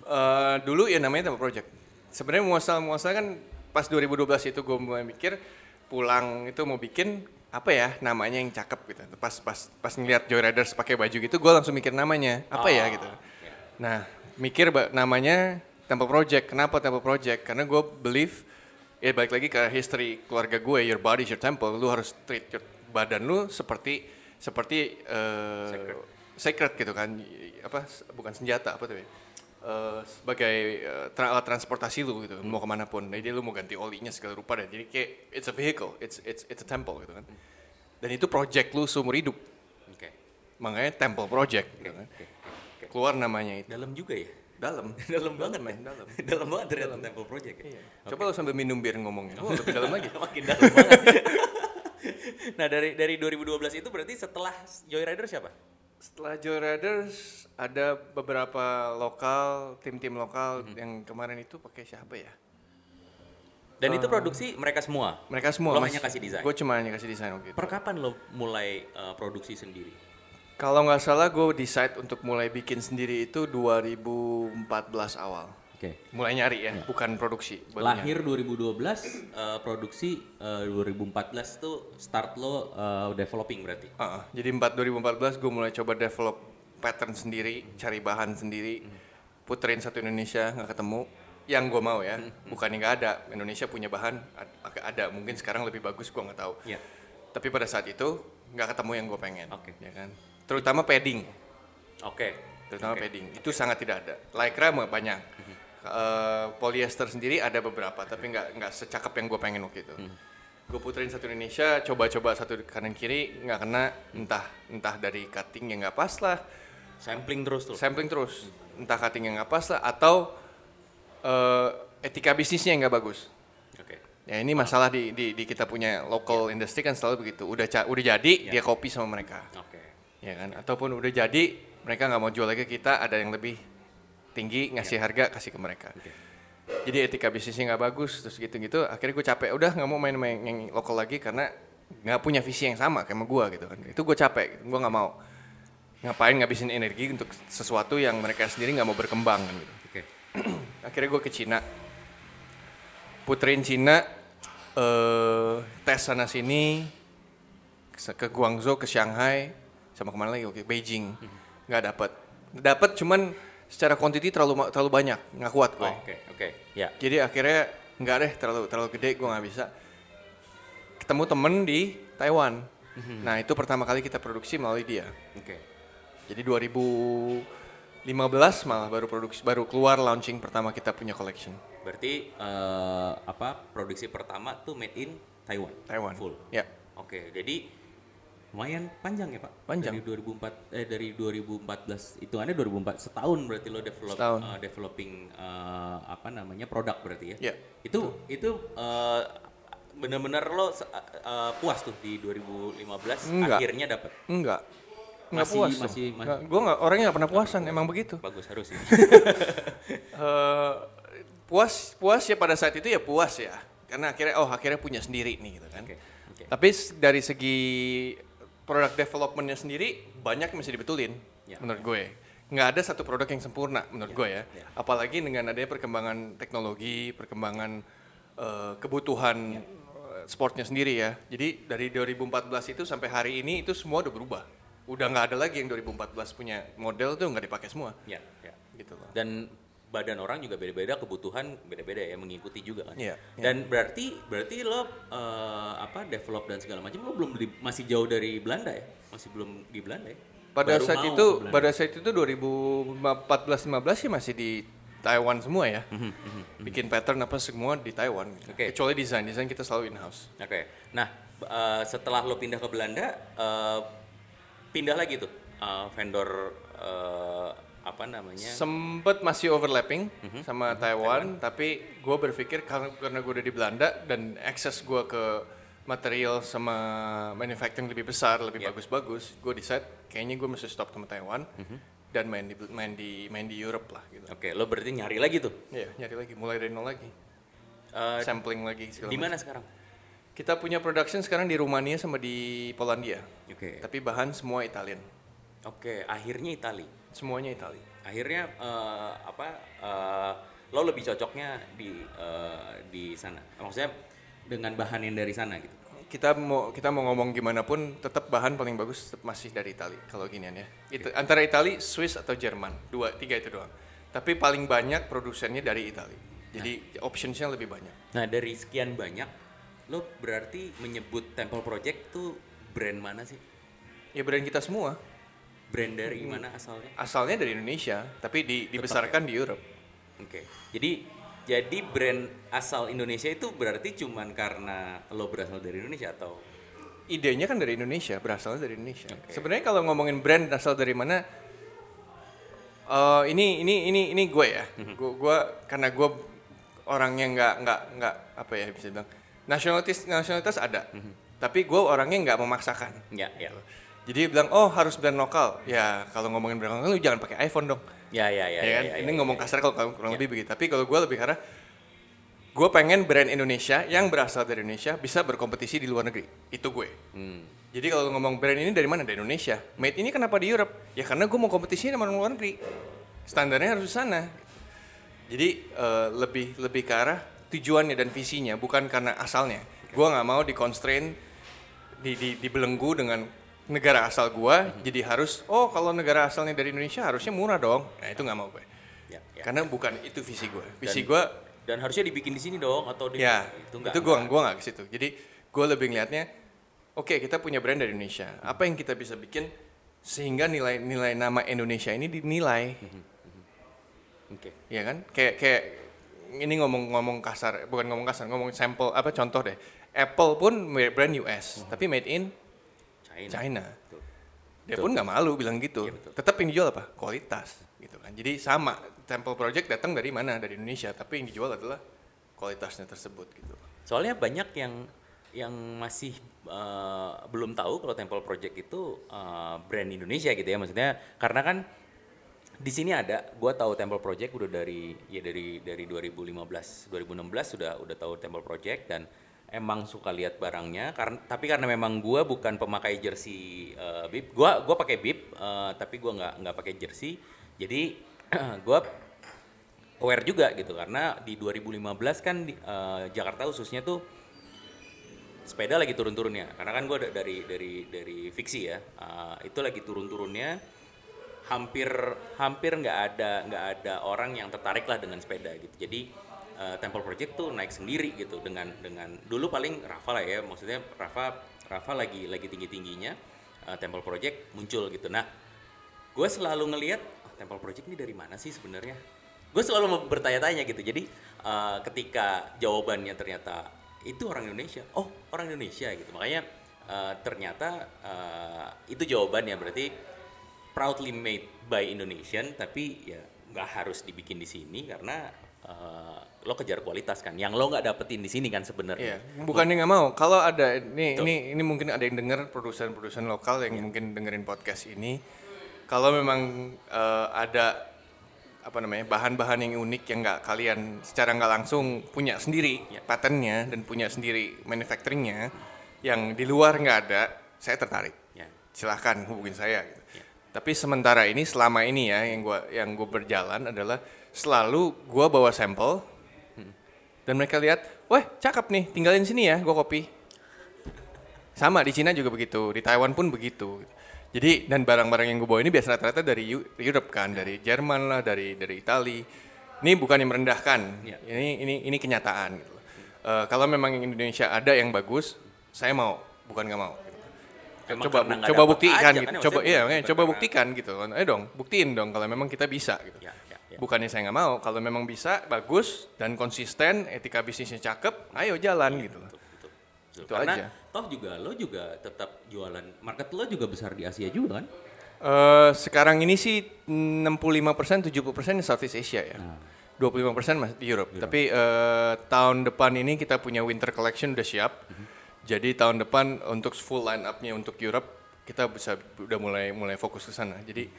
Speaker 3: Eh, dulu ya namanya Temple Project. Sebenarnya muasal muasal kan pas 2012 itu gue mulai mikir pulang itu mau bikin apa ya namanya yang cakep gitu. Pas pas pas ngeliat Joy Riders pakai baju gitu gue langsung mikir namanya apa ya
Speaker 2: Oh,
Speaker 3: gitu.
Speaker 2: ya.
Speaker 3: Nah mikir namanya Temple Project. Kenapa Temple Project? Karena gue believe ya balik lagi ke history keluarga gue your body is your temple. Lu harus treat your badan lu seperti seperti eh,
Speaker 2: Sacred.
Speaker 3: sacred gitu kan apa bukan senjata apa tuh ya Eh, sebagai tra- alat transportasi lu gitu mau ke mana pun jadi lu mau ganti olinya segala rupa dan jadi kayak it's a vehicle it's it's it's a temple gitu kan dan itu project lu seumur hidup
Speaker 2: Oke.
Speaker 3: makanya temple project gitu kan
Speaker 2: Oke. Oke.
Speaker 3: keluar namanya itu
Speaker 2: Dalam juga ya.
Speaker 3: dalam
Speaker 2: dalam banget
Speaker 3: men dalam
Speaker 2: dalam banget ternyata Temple Project ya.
Speaker 3: Iya. coba lu sambil minum bir ngomongnya oh lebih dalam lagi
Speaker 2: Makin dalam banget. nah dari dari 2012 itu berarti setelah Joy Rider siapa?
Speaker 3: Setelah Joy Riders ada beberapa lokal, tim-tim lokal
Speaker 2: Mhm.
Speaker 3: yang kemarin itu pakai siapa ya?
Speaker 2: Dan itu produksi mereka semua.
Speaker 3: Mereka semua.
Speaker 2: Lo hanya kasih desain?
Speaker 3: Gue cuma hanya kasih desain waktu itu.
Speaker 2: Per kapan lo mulai uh, produksi sendiri?
Speaker 3: Kalau nggak salah gue decide untuk mulai bikin sendiri itu 2014 awal.
Speaker 2: Oke.
Speaker 3: Mulai nyari ya, bukan produksi. nyari.
Speaker 2: Lahir 2012, uh, produksi uh, 2014 tuh start lo uh, developing berarti.
Speaker 3: Heeh, jadi 4 2014 gue mulai coba develop pattern sendiri, cari bahan sendiri, puterin satu Indonesia nggak ketemu. yang gue mau ya, bukan yang nggak ada. Indonesia punya bahan agak ada, mungkin sekarang lebih bagus gue nggak tahu.
Speaker 2: Iya.
Speaker 3: Tapi pada saat itu nggak ketemu yang gue pengen,
Speaker 2: Oke.
Speaker 3: ya kan? Terutama padding,
Speaker 2: Oke.
Speaker 3: terutama
Speaker 2: Oke.
Speaker 3: padding itu sangat tidak ada. Lycra banyak, Eh, polyester sendiri ada beberapa, tapi nggak nggak secakep yang gue pengen waktu itu.
Speaker 2: Mhm.
Speaker 3: Gue puterin satu Indonesia, coba-coba satu kanan kiri nggak kena, entah entah dari cutting yang nggak pas lah,
Speaker 2: Sampling terus tuh.
Speaker 3: sampling terus, entah cutting yang nggak pas lah, atau eh, etika bisnisnya yang nggak bagus.
Speaker 2: Oke.
Speaker 3: Ya ini masalah di, di, di kita punya local industry kan selalu begitu. Udah ca- udah jadi
Speaker 2: Iya.
Speaker 3: dia copy sama mereka,
Speaker 2: Oke.
Speaker 3: ya kan? Ataupun udah jadi mereka nggak mau jual lagi kita, ada yang lebih tinggi ngasih harga kasih ke mereka.
Speaker 2: Oke.
Speaker 3: Jadi etika bisnisnya nggak bagus terus gitu-gitu. Akhirnya gue capek. Udah nggak mau main main yang lokal lagi karena nggak punya visi yang sama kayak sama gue gitu kan. Itu gue capek. Gitu. Gue nggak mau ngapain ngabisin energi untuk sesuatu yang mereka sendiri nggak mau berkembang kan gitu
Speaker 2: Oke.
Speaker 3: akhirnya gue ke Cina puterin Cina eh tes sana sini ke- Guangzhou ke Shanghai sama ke mana lagi oke Beijing nggak dapet dapet cuman secara quantity terlalu terlalu banyak nggak kuat gue
Speaker 2: Oh, Oke. Oke. Ya.
Speaker 3: jadi akhirnya nggak deh terlalu terlalu gede gue nggak bisa ketemu temen di Taiwan nah itu pertama kali kita produksi melalui dia
Speaker 2: Oke.
Speaker 3: jadi 2015 malah baru produksi baru keluar launching pertama kita punya collection
Speaker 2: Berarti eh, apa produksi pertama tuh made in Taiwan.
Speaker 3: Taiwan.
Speaker 2: Full.
Speaker 3: Ya.
Speaker 2: Oke, jadi lumayan panjang ya pak.
Speaker 3: Panjang.
Speaker 2: Dari 2004 eh dari 2014 hitungannya 2004 setahun berarti lo develop
Speaker 3: Setahun.
Speaker 2: eh, developing eh, apa namanya produk berarti ya.
Speaker 3: Ya,
Speaker 2: Itu itu eh, benar-benar lo eh, puas tuh di 2015
Speaker 3: Enggak.
Speaker 2: akhirnya dapat.
Speaker 3: Enggak. Enggak
Speaker 2: Masih-
Speaker 3: puas.
Speaker 2: masih-
Speaker 3: Enggak, gua enggak orangnya enggak pernah puasan, emang begitu.
Speaker 2: Bagus harus sih.
Speaker 3: Eh, puas puas ya pada saat itu ya puas ya. Karena akhirnya oh akhirnya punya sendiri nih gitu kan.
Speaker 2: Oke. Oke.
Speaker 3: Tapi dari segi product developmentnya sendiri banyak yang mesti dibetulin
Speaker 2: Ya.
Speaker 3: menurut gue. Nggak ada satu produk yang sempurna menurut gue ya.
Speaker 2: ya.
Speaker 3: Apalagi dengan adanya perkembangan teknologi, perkembangan eh, kebutuhan eh, sportnya sendiri ya. Jadi dari 2014 itu sampai hari ini itu semua udah berubah. Udah nggak ada lagi yang 2014 punya model tuh nggak dipakai semua.
Speaker 2: Ya, ya.
Speaker 3: Gitu loh.
Speaker 2: dan badan orang juga beda-beda kebutuhan beda-beda ya mengikuti juga kan
Speaker 3: Iya, iya.
Speaker 2: dan berarti berarti lo eh, apa develop dan segala macam lo belum di- masih jauh dari Belanda ya masih belum di Belanda ya
Speaker 3: Pada
Speaker 2: Baru
Speaker 3: saat itu, pada saat itu 2014-15 sih masih di Taiwan semua ya. Bikin pattern apa semua di Taiwan. gitu.
Speaker 2: Mhm, Oke.
Speaker 3: Kecuali desain, desain kita selalu in house.
Speaker 2: oke nah b- eh, setelah lo pindah ke Belanda eh, pindah lagi tuh eh, vendor apa namanya
Speaker 3: Sempet masih overlapping
Speaker 2: Mhm.
Speaker 3: sama Taiwan, tapi gue berpikir karena karena gue udah di Belanda dan akses gue ke material sama manufacturing lebih besar, lebih
Speaker 2: Iya.
Speaker 3: bagus-bagus, gue decide kayaknya gue mesti stop sama Taiwan
Speaker 2: Mhm.
Speaker 3: dan main di main di main di Europe lah gitu.
Speaker 2: oke lo berarti nyari lagi tuh
Speaker 3: Iya, nyari lagi, mulai dari nol lagi,
Speaker 2: Eh,
Speaker 3: sampling lagi segala
Speaker 2: di mana sekarang
Speaker 3: Kita punya production sekarang di Rumania sama di Polandia.
Speaker 2: oke
Speaker 3: Tapi bahan semua Italian.
Speaker 2: oke akhirnya Itali
Speaker 3: Semuanya Itali.
Speaker 2: akhirnya eh, apa eh, lo lebih cocoknya di eh, di sana maksudnya dengan bahan yang dari sana gitu
Speaker 3: Kita mau kita mau ngomong gimana pun tetap bahan paling bagus tetap masih dari Itali kalau ginian ya. Itu antara Itali, Swiss atau Jerman. Dua, tiga itu doang. Tapi paling banyak produsennya dari Itali. Jadi optionsnya lebih banyak.
Speaker 2: nah dari sekian banyak lo berarti menyebut Temple Project tuh brand mana sih
Speaker 3: Ya brand kita semua.
Speaker 2: Brand dari mana asalnya
Speaker 3: Asalnya dari Indonesia, tapi di, dibesarkan di Europe.
Speaker 2: oke jadi jadi brand asal Indonesia itu berarti cuman karena lo berasal dari Indonesia atau
Speaker 3: Idenya kan dari Indonesia, berasal dari Indonesia.
Speaker 2: Oke.
Speaker 3: Sebenarnya kalau ngomongin brand asal dari mana, eh, ini ini ini ini gue ya. Gue gue karena gue orangnya nggak nggak nggak apa ya bisa bilang nasionalitas nasionalitas ada, tapi gue orangnya nggak memaksakan.
Speaker 2: ya ya
Speaker 3: Jadi bilang oh harus brand lokal. Ya kalau ngomongin brand lokal lu jangan pakai iPhone dong.
Speaker 2: ya ya ya,
Speaker 3: Ya,
Speaker 2: ya,
Speaker 3: kan?
Speaker 2: ya,
Speaker 3: ini
Speaker 2: ya,
Speaker 3: ngomong
Speaker 2: ya.
Speaker 3: kasar kalau kurang
Speaker 2: Ya.
Speaker 3: lebih begitu. Tapi kalau gue lebih karena gue pengen brand Indonesia yang berasal dari Indonesia bisa berkompetisi di luar negeri. Itu gue.
Speaker 2: Hmm.
Speaker 3: Jadi kalau ngomong brand ini dari mana? Dari Indonesia. Made ini kenapa di Europe? Ya karena gue mau kompetisi sama luar negeri. Standarnya harus di sana. Jadi eh, lebih lebih ke arah tujuannya dan visinya, bukan karena asalnya. Gue nggak mau di constrain, di, di, dibelenggu dengan negara asal gue. Jadi harus, oh kalau negara asalnya dari Indonesia harusnya murah dong. Nah itu nggak mau gue.
Speaker 2: ya ya
Speaker 3: Karena bukan itu visi gue. Visi
Speaker 2: Dan-
Speaker 3: gue
Speaker 2: Dan harusnya dibikin di sini dong atau di
Speaker 3: ya
Speaker 2: itu
Speaker 3: itu,
Speaker 2: enggak.
Speaker 3: gue gue nggak ke situ. Jadi gue lebih ngeliatnya, oke kita punya brand dari Indonesia. Apa yang kita bisa bikin sehingga nilai-nilai nama Indonesia ini dinilai,
Speaker 2: Oke.
Speaker 3: ya kan? Kayak kayak ini ngomong-ngomong kasar, bukan ngomong kasar, ngomong sampel apa contoh deh. Apple pun brand US, tapi made in
Speaker 2: China.
Speaker 3: China.
Speaker 2: Betul.
Speaker 3: Dia
Speaker 2: Betul.
Speaker 3: pun nggak malu bilang gitu.
Speaker 2: Betul.
Speaker 3: Tetap yang dijual apa? Kualitas, gitu kan. Jadi sama. Temple Project datang dari mana? Dari Indonesia. Tapi yang dijual adalah kualitasnya tersebut gitu.
Speaker 2: Soalnya banyak yang yang masih eh, belum tahu kalau Temple Project itu eh, brand Indonesia gitu ya maksudnya karena kan di sini ada gua tahu Temple Project udah dari ya dari dari 2015 2016 sudah udah tahu Temple Project dan emang suka lihat barangnya karena tapi karena memang gua bukan pemakai jersey eh, bib. Gua gua pakai bib eh, tapi gua nggak nggak pakai jersey. Jadi gua aware juga gitu karena di 2015 kan di, eh, Jakarta khususnya tuh sepeda lagi turun-turunnya. Karena kan gue dari dari dari fiksi ya eh, itu lagi turun-turunnya. Hampir hampir nggak ada nggak ada orang yang tertarik lah dengan sepeda gitu. Jadi eh, Temple Project tuh naik sendiri gitu dengan dengan dulu paling Rafa lah ya maksudnya Rafa Rafa lagi lagi tinggi tingginya Temple Project muncul gitu. Nah gue selalu ngelihat "Ah, Temple Project ini dari mana sih sebenarnya? Gue selalu bertanya-tanya gitu. Jadi eh, ketika jawabannya ternyata itu orang Indonesia. Oh orang Indonesia. Gitu. Makanya eh, ternyata eh, itu jawabannya. Berarti proudly made by Indonesian tapi ya nggak harus dibikin di sini karena eh, lo kejar kualitas kan yang lo nggak dapetin di sini kan sebenarnya
Speaker 3: Iya, bukannya nggak mau. Kalau ada ini
Speaker 2: Betul.
Speaker 3: ini ini mungkin ada yang dengar produsen-produsen lokal yang mungkin dengerin podcast ini. Kalau memang eh, ada apa namanya bahan-bahan yang unik yang nggak kalian secara nggak langsung punya sendiri
Speaker 2: Iya.
Speaker 3: patentnya dan punya sendiri manufacturingnya yang di luar nggak ada, saya tertarik.
Speaker 2: ya
Speaker 3: Silahkan hubungin saya. Gitu.
Speaker 2: Iya.
Speaker 3: Tapi sementara ini selama ini ya yang gua yang gue berjalan adalah selalu gua bawa sampel dan mereka lihat, wah cakep nih, tinggalin sini ya, gua kopi. Sama di Cina juga begitu, di Taiwan pun begitu. Jadi dan barang-barang yang gue bawa ini biasa rata-rata dari Eu- Europe kan, dari Jerman lah, dari dari Itali. Ini bukan yang merendahkan,
Speaker 2: Iya.
Speaker 3: ini ini ini kenyataan gitu. Eh, kalau memang yang Indonesia ada yang bagus, saya mau, bukan nggak mau. gitu.
Speaker 2: Emang
Speaker 3: coba
Speaker 2: karena nggak
Speaker 3: coba buktikan
Speaker 2: aja
Speaker 3: gitu.
Speaker 2: kan,
Speaker 3: coba iya, coba buktikan gitu. Ayo dong, buktiin dong kalau memang kita bisa gitu.
Speaker 2: ya ya, ya.
Speaker 3: Bukannya saya nggak mau, kalau memang bisa, bagus dan konsisten, etika bisnisnya cakep, ayo jalan gitu.
Speaker 2: Betul, betul, betul.
Speaker 3: Itu
Speaker 2: Karena
Speaker 3: aja.
Speaker 2: toh juga lo juga tetap jualan market lo juga besar di Asia juga kan
Speaker 3: Eh, sekarang ini sih 65% 70% di Southeast Asia ya. 25% masih di Europe. Tapi eh, tahun depan ini kita punya winter collection udah siap. Jadi tahun depan untuk full line up-nya untuk Europe kita bisa udah mulai mulai fokus ke sana. Jadi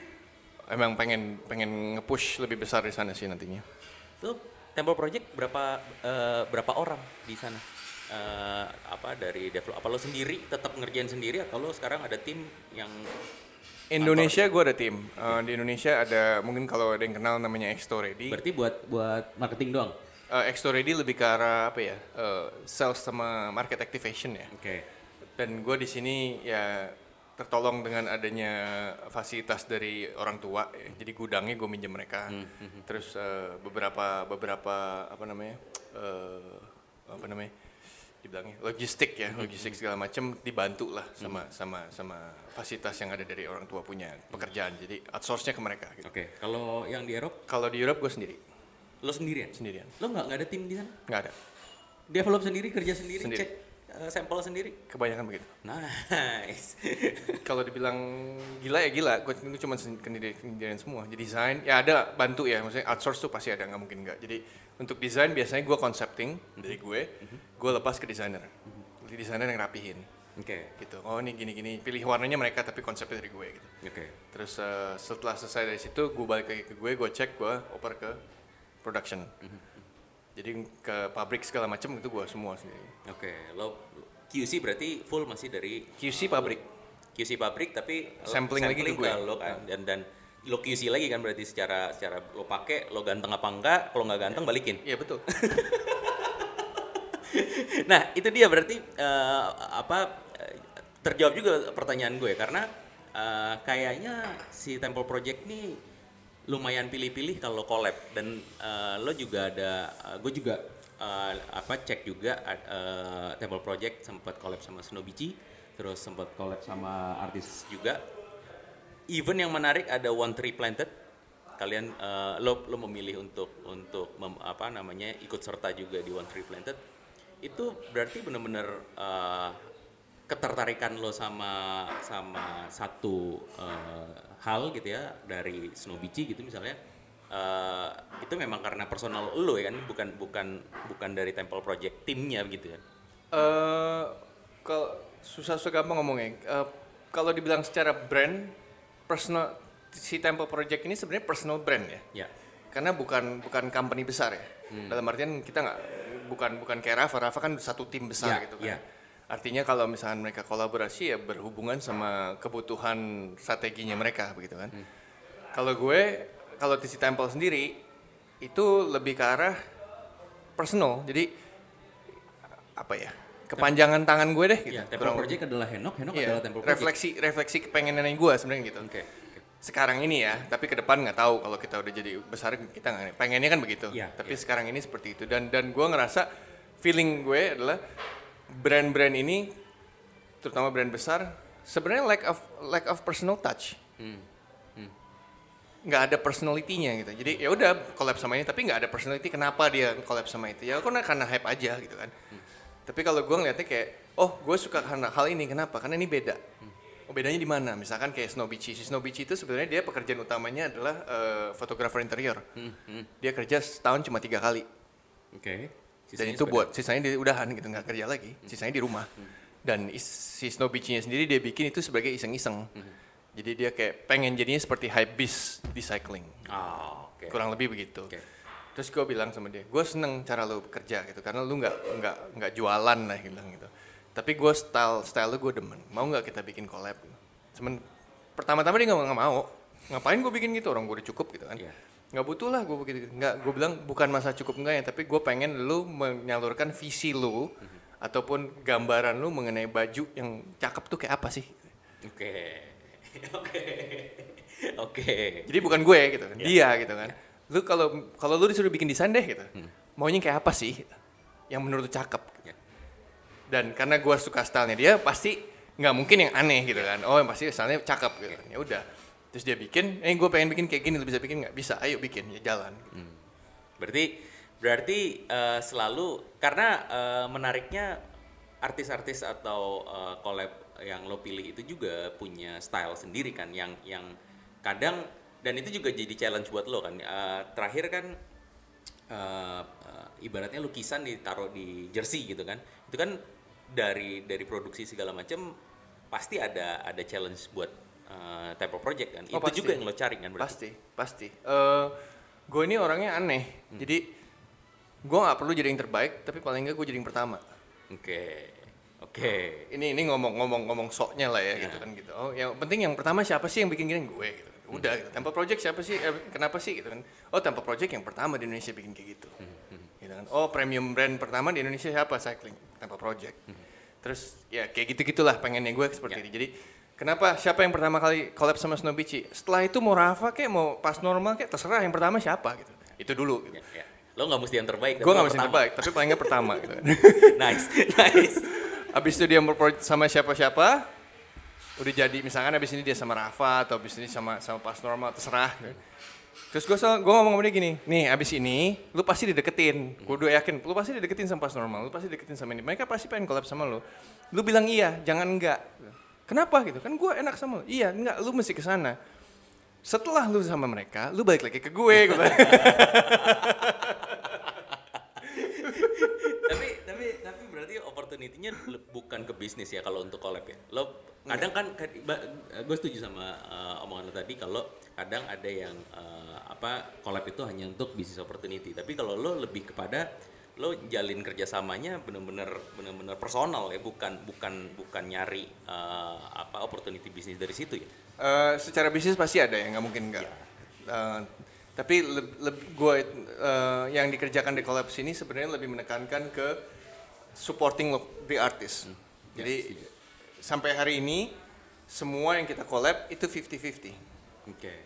Speaker 3: emang pengen pengen nge-push lebih besar di sana sih nantinya.
Speaker 2: Tuh Temple Project berapa eh, berapa orang di sana? Eh, apa dari develop apa lo sendiri tetap ngerjain sendiri atau lo sekarang ada tim yang
Speaker 3: Indonesia gue ada tim. Eh, di Indonesia ada mungkin kalau ada yang kenal namanya Exto Ready.
Speaker 2: berarti buat buat marketing doang?
Speaker 3: Eh, Exto Ready lebih ke arah apa ya? eh, sales sama market activation ya.
Speaker 2: Oke.
Speaker 3: Dan gue di sini ya tertolong dengan adanya fasilitas dari orang tua. ya. Jadi gudangnya gue minjem mereka. Terus eh, beberapa beberapa apa namanya? eh, apa namanya? Dibilangnya logistik ya, logistik segala macam dibantu lah sama sama sama fasilitas yang ada dari orang tua punya pekerjaan. Jadi outsource-nya ke mereka. Gitu.
Speaker 2: Oke. Kalau yang di Eropa
Speaker 3: Kalau di Europe gue sendiri,
Speaker 2: lo sendirian?
Speaker 3: sendirian,
Speaker 2: Lo nggak nggak ada tim di sana?
Speaker 3: nggak ada.
Speaker 2: Develop sendiri, kerja sendiri,
Speaker 3: Sendiri.
Speaker 2: cek eh, sampel sendiri.
Speaker 3: Kebanyakan begitu.
Speaker 2: Nice.
Speaker 3: kalau dibilang gila ya gila. Gue cuma sendirian semua. Jadi desain ya ada bantu ya. Maksudnya outsource tuh pasti ada nggak mungkin nggak. Jadi untuk desain biasanya gue concepting dari gue gue lepas ke desainer. Jadi desainer yang rapihin.
Speaker 2: Oke.
Speaker 3: gitu. Oh ini gini gini. Pilih warnanya mereka tapi konsepnya dari gue gitu.
Speaker 2: Oke.
Speaker 3: terus eh, setelah selesai dari situ gue balik lagi ke gue gue cek gue oper ke production jadi ke pabrik segala macam itu gue semua sendiri.
Speaker 2: Oke, lo QC berarti full masih dari
Speaker 3: QC pabrik.
Speaker 2: QC pabrik tapi lo
Speaker 3: Sampling lagi ke gue.
Speaker 2: lo kan. Dan dan lo QC lagi kan berarti secara secara lo pakai lo ganteng apa enggak kalau nggak ganteng balikin.
Speaker 3: iya betul.
Speaker 2: Nah itu dia berarti eh, apa eh, terjawab juga pertanyaan gue. Karena eh, kayaknya si Temple Project ini lumayan pilih-pilih kalau collab. Dan uh, lo juga ada uh, gue juga uh, apa cek juga uh, Temple Project sempat collab sama Snowbici terus sempat collab sama artis juga. Even yang menarik ada One Tree Planted. Kalian uh, lo lo memilih untuk untuk mem, apa namanya ikut serta juga di One Tree Planted. Itu berarti benar-benar uh, ketertarikan lo sama sama satu uh, hal gitu ya dari Snow Beachy gitu misalnya uh, itu memang karena personal lo ya kan bukan bukan bukan dari Temple Project timnya gitu ya?
Speaker 3: Uh, kalau susah susah gampang ngomongnya. Uh, kalau dibilang secara brand personal si Temple Project ini sebenarnya personal brand ya.
Speaker 2: Ya.
Speaker 3: Karena bukan bukan company besar ya. Hmm. dalam artian kita nggak bukan bukan kayak Rafa. Rafa kan satu tim besar
Speaker 2: ya,
Speaker 3: gitu kan.
Speaker 2: ya
Speaker 3: Artinya kalau misalnya mereka kolaborasi ya berhubungan sama kebutuhan strateginya mereka begitu kan. Hmm. Kalau gue kalau TC Temple sendiri itu lebih ke arah personal. Jadi apa ya? Kepanjangan tangan gue deh gitu.
Speaker 2: Ya, Temple Project adalah Henok, Henok
Speaker 3: iya,
Speaker 2: adalah Temple Project.
Speaker 3: Refleksi refleksi kepengenan gue sebenarnya gitu.
Speaker 2: Oke. Okay.
Speaker 3: Sekarang ini ya, tapi ke depan nggak tahu kalau kita udah jadi besar kita nggak pengennya kan begitu.
Speaker 2: Ya,
Speaker 3: tapi
Speaker 2: ya.
Speaker 3: sekarang ini seperti itu dan dan gue ngerasa feeling gue adalah brand-brand ini terutama brand besar sebenarnya lack of lack of personal touch hmm. Hmm. nggak ada personalitinya gitu jadi ya udah collab sama ini tapi nggak ada personality kenapa dia collab sama itu ya karena karena hype aja gitu kan hmm. tapi kalau gue ngeliatnya kayak oh gue suka karena hal ini kenapa karena ini beda hmm. oh, bedanya di mana misalkan kayak Snow Beachy si Snow Beachy itu sebenarnya dia pekerjaan utamanya adalah uh, fotografer interior hmm. Hmm. dia kerja setahun cuma tiga kali
Speaker 2: oke okay
Speaker 3: dan itu buat sisanya di udahan gitu nggak kerja lagi. Hmm. sisanya di rumah. Hmm. dan si Snow Beach-nya sendiri dia bikin itu sebagai iseng-iseng. Hmm. jadi dia kayak pengen jadinya seperti hype beast di cycling.
Speaker 2: Oh, okay.
Speaker 3: kurang lebih begitu. Okay. terus gue bilang sama dia gue seneng cara lo bekerja gitu karena lo nggak nggak nggak jualan lah gitu gitu. Tapi gue style style lo gue demen. Mau nggak kita bikin collab cuman pertama-tama dia nggak mau. Ngapain gue bikin gitu? Orang gue udah cukup gitu kan. Yeah nggak butuh lah gue begitu. Nggak gue bilang bukan masa cukup enggak ya tapi gue pengen lu menyalurkan visi lu mm-hmm. ataupun gambaran lu mengenai baju yang cakep tuh kayak apa sih?
Speaker 2: Oke. Oke. Oke.
Speaker 3: Jadi bukan gue gitu kan. Yeah. dia gitu kan. Yeah. lu kalau kalau lu disuruh bikin desain deh gitu. Hmm. maunya kayak apa sih yang menurut lu cakep? Yeah. dan karena gue suka stylenya dia pasti nggak mungkin yang aneh gitu kan. Oh yang pasti stylenya cakep gitu. Kan ya udah terus dia bikin eh gue pengen bikin kayak gini lu bisa bikin nggak? Bisa ayo bikin. Ya jalan. Hmm.
Speaker 2: berarti berarti uh, selalu karena uh, menariknya artis-artis atau uh, collab yang lo pilih itu juga punya style sendiri kan yang yang kadang dan itu juga jadi challenge buat lo kan. Uh, terakhir kan uh, uh, ibaratnya lukisan ditaruh di jersey gitu kan. Itu kan dari dari produksi segala macam pasti ada ada challenge buat uh, type of project kan. Oh, itu pasti. juga yang lo cari kan
Speaker 3: berarti. Pasti, pasti. Uh, eh, gue ini orangnya aneh. Hmm. Jadi gue nggak perlu jadi yang terbaik, tapi paling nggak gue jadi yang pertama.
Speaker 2: Oke. Okay. Oke. Okay.
Speaker 3: Ini ini ngomong-ngomong ngomong soknya lah ya, yeah. gitu kan gitu. Oh, yang penting yang pertama siapa sih yang bikin gini gue gitu. Udah hmm. gitu. Temple Project siapa sih? Eh, kenapa sih gitu kan? Oh, Temple Project yang pertama di Indonesia bikin kayak gitu. Hmm. hmm. Gitu kan. Oh, premium brand pertama di Indonesia siapa? Cycling. Temple Project. Hmm. Terus ya kayak gitu-gitulah pengennya gue seperti yeah. ini. Jadi Kenapa? Siapa yang pertama kali collab sama Snow Beachy? Setelah itu mau Rafa kayak mau pas normal kayak terserah yang pertama siapa gitu. Itu dulu. Gitu. Ya, ya.
Speaker 2: Lo nggak mesti yang terbaik.
Speaker 3: Gue nggak mesti yang terbaik, tapi paling nggak pertama gitu.
Speaker 2: nice, nice.
Speaker 3: Abis itu dia sama siapa-siapa, udah jadi misalkan abis ini dia sama Rafa atau abis ini sama sama pas normal terserah. Gitu. Terus gue gue ngomong sama dia gini, nih abis ini lu pasti dideketin, gue udah yakin, lu pasti dideketin sama pas normal, lu pasti dideketin sama ini. Mereka pasti pengen collab sama lu. Lu bilang iya, jangan enggak. Kenapa gitu? Kan gue enak sama lu. Iya, enggak, lu mesti ke sana. Setelah lu sama mereka, lu balik lagi ke gue gitu.
Speaker 2: tapi tapi tapi berarti opportunity-nya bukan ke bisnis ya kalau untuk collab ya. Lo kadang kan gue setuju sama uh, omongan lo tadi kalau kadang ada yang uh, apa collab itu hanya untuk bisnis opportunity. Tapi kalau lo lebih kepada lo jalin kerjasamanya bener-bener bener-bener personal ya bukan bukan bukan nyari uh, apa opportunity bisnis dari situ ya
Speaker 3: uh, secara bisnis pasti ada ya nggak mungkin nggak ya. uh, tapi gue uh, yang dikerjakan di collab sini sebenarnya lebih menekankan ke supporting the artist hmm. Jadi ya, sampai hari ini semua yang kita collab itu 50-50
Speaker 2: oke okay.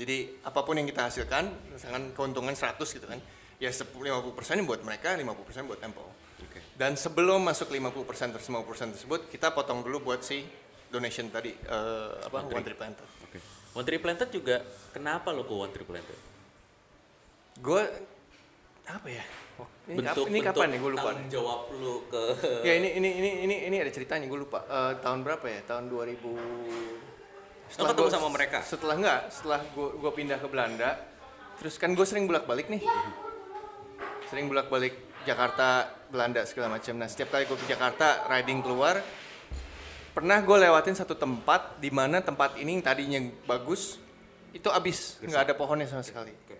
Speaker 3: Jadi apa pun yang kita hasilkan, misalkan keuntungan 100 gitu kan, ya 10 50% buat mereka, 50% buat Tempo.
Speaker 2: Oke.
Speaker 3: Dan sebelum masuk 50% terus 50% tersebut, kita potong dulu buat si donation tadi eh, apa
Speaker 2: One Tree.
Speaker 3: One Tree Planted.
Speaker 2: Oke. One Tree Planted juga kenapa lo ke One Tree Planted?
Speaker 3: Gue apa ya? Oh, ini,
Speaker 2: bentuk
Speaker 3: ini kapan nih? Gue lupa.
Speaker 2: tanggung jawab lu ke
Speaker 3: Ya ini ini ini ini ini ada ceritanya gue lupa. Eh, tahun berapa ya? Tahun 2000
Speaker 2: Lo ketemu
Speaker 3: gua-
Speaker 2: sama mereka?
Speaker 3: Setelah enggak, setelah gue gua pindah ke Belanda, terus kan gue sering bolak-balik nih. Sering bolak-balik Jakarta, Belanda segala macam. Nah, setiap kali gue ke Jakarta riding keluar, pernah gue lewatin satu tempat di mana tempat ini yang tadinya bagus itu habis, nggak ada pohonnya sama sekali.
Speaker 2: Oke.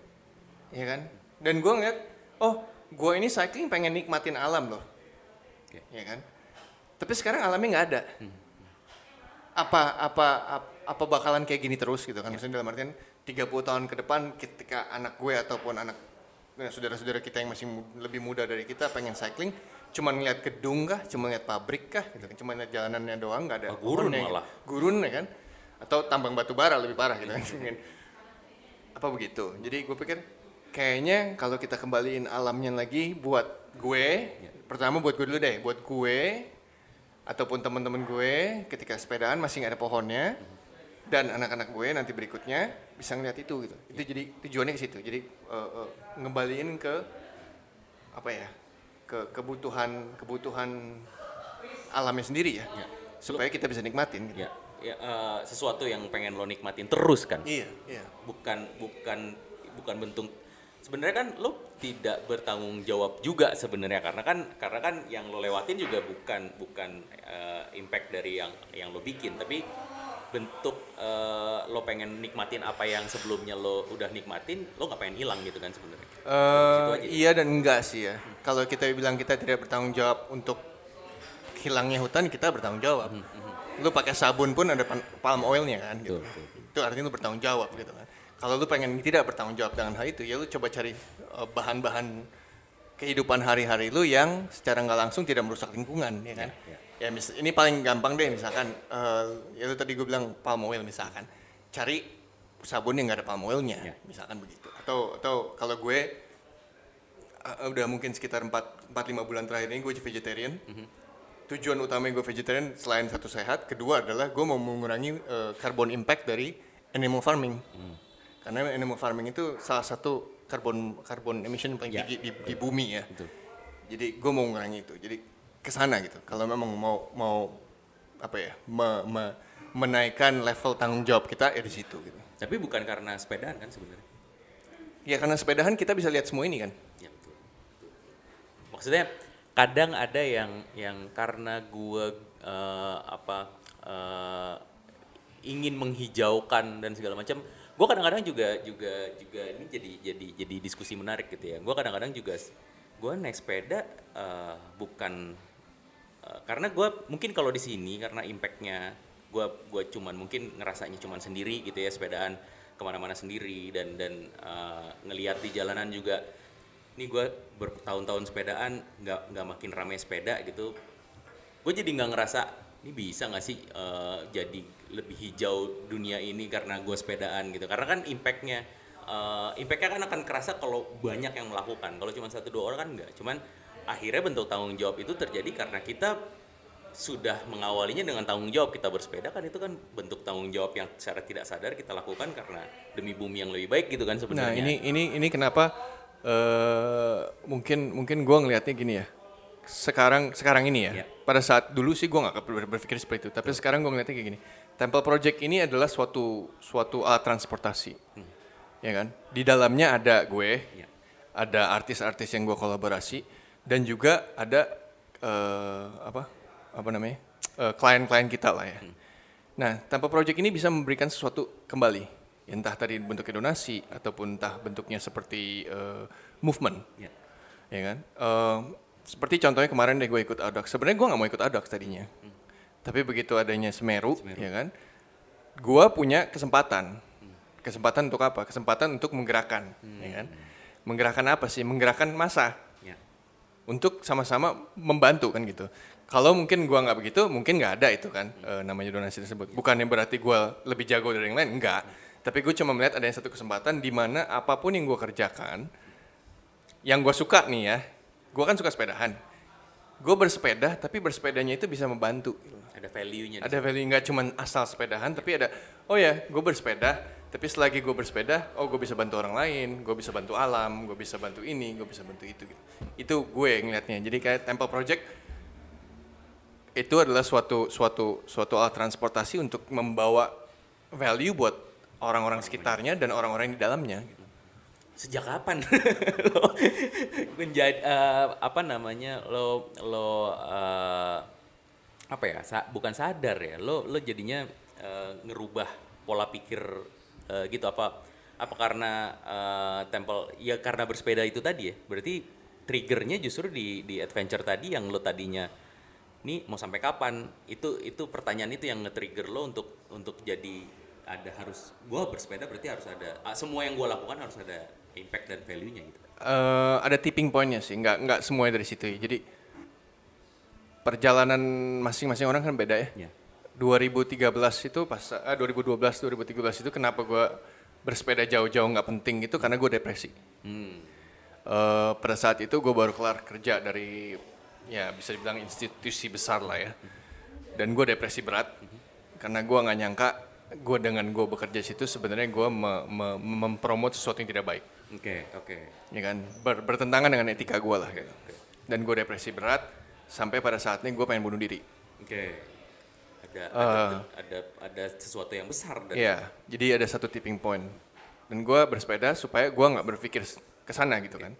Speaker 3: Iya kan? Dan gue ngeliat, oh, gue ini cycling pengen nikmatin alam loh.
Speaker 2: Oke.
Speaker 3: Iya kan? Tapi sekarang alamnya nggak ada. Apa apa ap- apa bakalan kayak gini terus gitu kan? Maksudnya dalam artian 30 tahun ke depan ketika anak gue ataupun anak ya, saudara-saudara kita yang masih lebih muda dari kita pengen cycling, cuman ngeliat gedung kah, cuma ngeliat pabrik kah, gitu kan? Cuma ngeliat jalanannya doang, nggak ada
Speaker 2: Oh, gurun malah.
Speaker 3: Gurun ya kan? Atau tambang batu bara lebih parah gitu kan? Mungkin. apa begitu? Jadi gue pikir kayaknya kalau kita kembaliin alamnya lagi buat gue, pertama buat gue dulu deh, buat gue ataupun teman-teman gue ketika sepedaan masih nggak ada pohonnya dan anak-anak gue nanti berikutnya bisa ngeliat itu gitu. Itu jadi tujuannya ke situ. Jadi eh, eh, ngembaliin ke apa ya? ke kebutuhan kebutuhan alamnya sendiri ya.
Speaker 2: Ya.
Speaker 3: Supaya kita bisa nikmatin gitu.
Speaker 2: ya, ya eh, sesuatu yang pengen lo nikmatin terus kan
Speaker 3: Iya, iya.
Speaker 2: bukan bukan bukan bentuk sebenarnya kan lo tidak bertanggung jawab juga sebenarnya karena kan karena kan yang lo lewatin juga bukan bukan eh, impact dari yang yang lo bikin tapi bentuk eh, lo pengen nikmatin apa yang sebelumnya lo udah nikmatin lo nggak pengen hilang gitu kan sebenarnya aja.
Speaker 3: iya dan enggak sih ya. Kalau kita bilang kita tidak bertanggung jawab untuk hilangnya hutan, kita bertanggung jawab. Lu pakai sabun pun ada palm oilnya kan gitu.
Speaker 2: Betul, betul.
Speaker 3: Itu artinya lu bertanggung jawab gitu kan. Kalau lu pengen tidak bertanggung jawab dengan hal itu, ya lu coba cari eh, bahan-bahan kehidupan hari-hari lu yang secara nggak langsung tidak merusak lingkungan, ya kan?
Speaker 2: Ya,
Speaker 3: Ya, mis- ini paling gampang deh misalkan ya lu tadi gue bilang palm oil misalkan. Cari sabun yang nggak ada palm oilnya,
Speaker 2: Ya.
Speaker 3: misalkan begitu. Atau atau kalau gue uh, udah mungkin sekitar 4 4 5 bulan terakhir ini gue vegetarian. Tujuan utama gue vegetarian selain satu sehat, kedua adalah gue mau mengurangi uh, carbon impact dari animal farming. Karena animal farming itu salah satu carbon carbon emission yang paling
Speaker 2: Ya.
Speaker 3: tinggi di, di bumi ya.
Speaker 2: Betul.
Speaker 3: Jadi gue mau mengurangi itu. Jadi ke sana gitu. Kalau memang mau mau apa ya, me- me- menaikkan level tanggung jawab kita ya di situ gitu.
Speaker 2: tapi bukan karena sepedaan kan sebenarnya
Speaker 3: Ya karena sepedahan kita bisa lihat semua ini kan.
Speaker 2: Ya, betul. Maksudnya kadang ada yang yang karena gue eh, apa eh, ingin menghijaukan dan segala macam, gue kadang-kadang juga juga juga ini jadi jadi jadi diskusi menarik gitu ya. Gue kadang-kadang juga gue naik sepeda eh, bukan karena gue mungkin kalau di sini karena impactnya gue gue cuman mungkin ngerasanya cuman sendiri gitu ya sepedaan ke mana-mana sendiri dan dan eh, ngelihat di jalanan juga ini gue bertahun-tahun sepedaan nggak nggak makin ramai sepeda gitu. Gue jadi nggak ngerasa ini bisa nggak sih eh, jadi lebih hijau dunia ini karena gue sepedaan gitu. Karena kan impactnya eh, impactnya kan akan kerasa kalau banyak yang melakukan. Kalau cuma satu dua orang kan nggak. Cuman akhirnya bentuk tanggung jawab itu terjadi karena kita sudah mengawalinya dengan tanggung jawab kita bersepeda kan itu kan bentuk tanggung jawab yang secara tidak sadar kita lakukan karena demi bumi yang lebih baik gitu kan
Speaker 3: Nah
Speaker 2: sebenarnya
Speaker 3: ini ini ini kenapa eh mungkin mungkin gue ngelihatnya gini ya. Sekarang sekarang ini ya.
Speaker 2: Ya.
Speaker 3: Pada saat dulu sih gue nggak ber- berpikir seperti itu. Tapi sekarang gue ngelihatnya kayak gini. Temple Project ini adalah suatu suatu alat transportasi, ya kan? Di dalamnya ada gue,
Speaker 2: Ya.
Speaker 3: ada artis-artis yang gue kolaborasi, dan juga ada eh, apa apa namanya Eh, klien-klien kita lah ya. Nah, Temple Project ini bisa memberikan sesuatu kembali, entah tadi bentuknya donasi ataupun entah bentuknya seperti eh, movement,
Speaker 2: Ya.
Speaker 3: ya kan? Eh, seperti contohnya kemarin deh gue ikut Audax. Sebenarnya gue nggak mau ikut Audax tadinya, tapi begitu adanya Semeru,
Speaker 2: Semeru.
Speaker 3: ya kan? Gue punya kesempatan, kesempatan untuk apa? Kesempatan untuk menggerakkan, ya kan? Menggerakkan apa sih? Menggerakkan masa. Untuk sama-sama membantu kan gitu. Kalau mungkin gua nggak begitu, mungkin nggak ada itu kan eh, namanya donasi tersebut. Bukannya berarti gua lebih jago dari yang lain, enggak. Tapi gue cuma melihat ada yang satu kesempatan di mana apa pun yang gue kerjakan, yang gue suka nih ya, gue kan suka sepedahan. Gue bersepeda, tapi bersepedanya itu bisa membantu.
Speaker 2: Ada value-nya.
Speaker 3: Ada value nggak cuma asal sepedahan, tapi ada, oh ya, gue bersepeda, tapi selagi gue bersepeda, oh gue bisa bantu orang lain, gue bisa bantu alam, gue bisa bantu ini, gue bisa bantu itu. Gitu. Itu gue ngeliatnya. Jadi kayak Temple Project itu adalah suatu suatu suatu alat transportasi untuk membawa value buat orang-orang sekitarnya dan orang-orang di dalamnya. Gitu.
Speaker 2: Sejak kapan lo menjadi eh, apa namanya lo lo eh, apa ya sa- bukan sadar ya lo lo jadinya eh, ngerubah pola pikir eh, gitu apa apa karena eh, temple ya karena bersepeda itu tadi ya berarti triggernya justru di di adventure tadi yang lo tadinya nih mau sampai kapan itu itu pertanyaan itu yang nge-trigger lo untuk untuk jadi ada harus gua bersepeda berarti harus ada semua yang gua lakukan harus ada impact dan value-nya gitu
Speaker 3: Eh, ada tipping point-nya sih, nggak nggak semuanya dari situ. ya. Jadi perjalanan masing-masing orang kan beda ya.
Speaker 2: ya
Speaker 3: 2013 itu pas ah, 2012 2013 itu kenapa gue bersepeda jauh-jauh nggak penting itu karena gue depresi.
Speaker 2: hmm.
Speaker 3: Eh, pada saat itu gue baru kelar kerja dari ya bisa dibilang institusi besar lah ya. Dan gue depresi berat. Karena gue nggak nyangka gue dengan gue bekerja situ sebenarnya gue me- me- mempromot sesuatu yang tidak baik.
Speaker 2: Oke oke.
Speaker 3: Ya kan? Ber- bertentangan dengan etika gue lah gitu. Dan gue depresi berat sampai pada saatnya gue pengen bunuh diri.
Speaker 2: Oke. ada, ada
Speaker 3: Eh.
Speaker 2: ada ada sesuatu yang besar dan
Speaker 3: Iya jadi ada satu tipping point. Dan gue bersepeda supaya gue nggak berpikir ke sana gitu kan.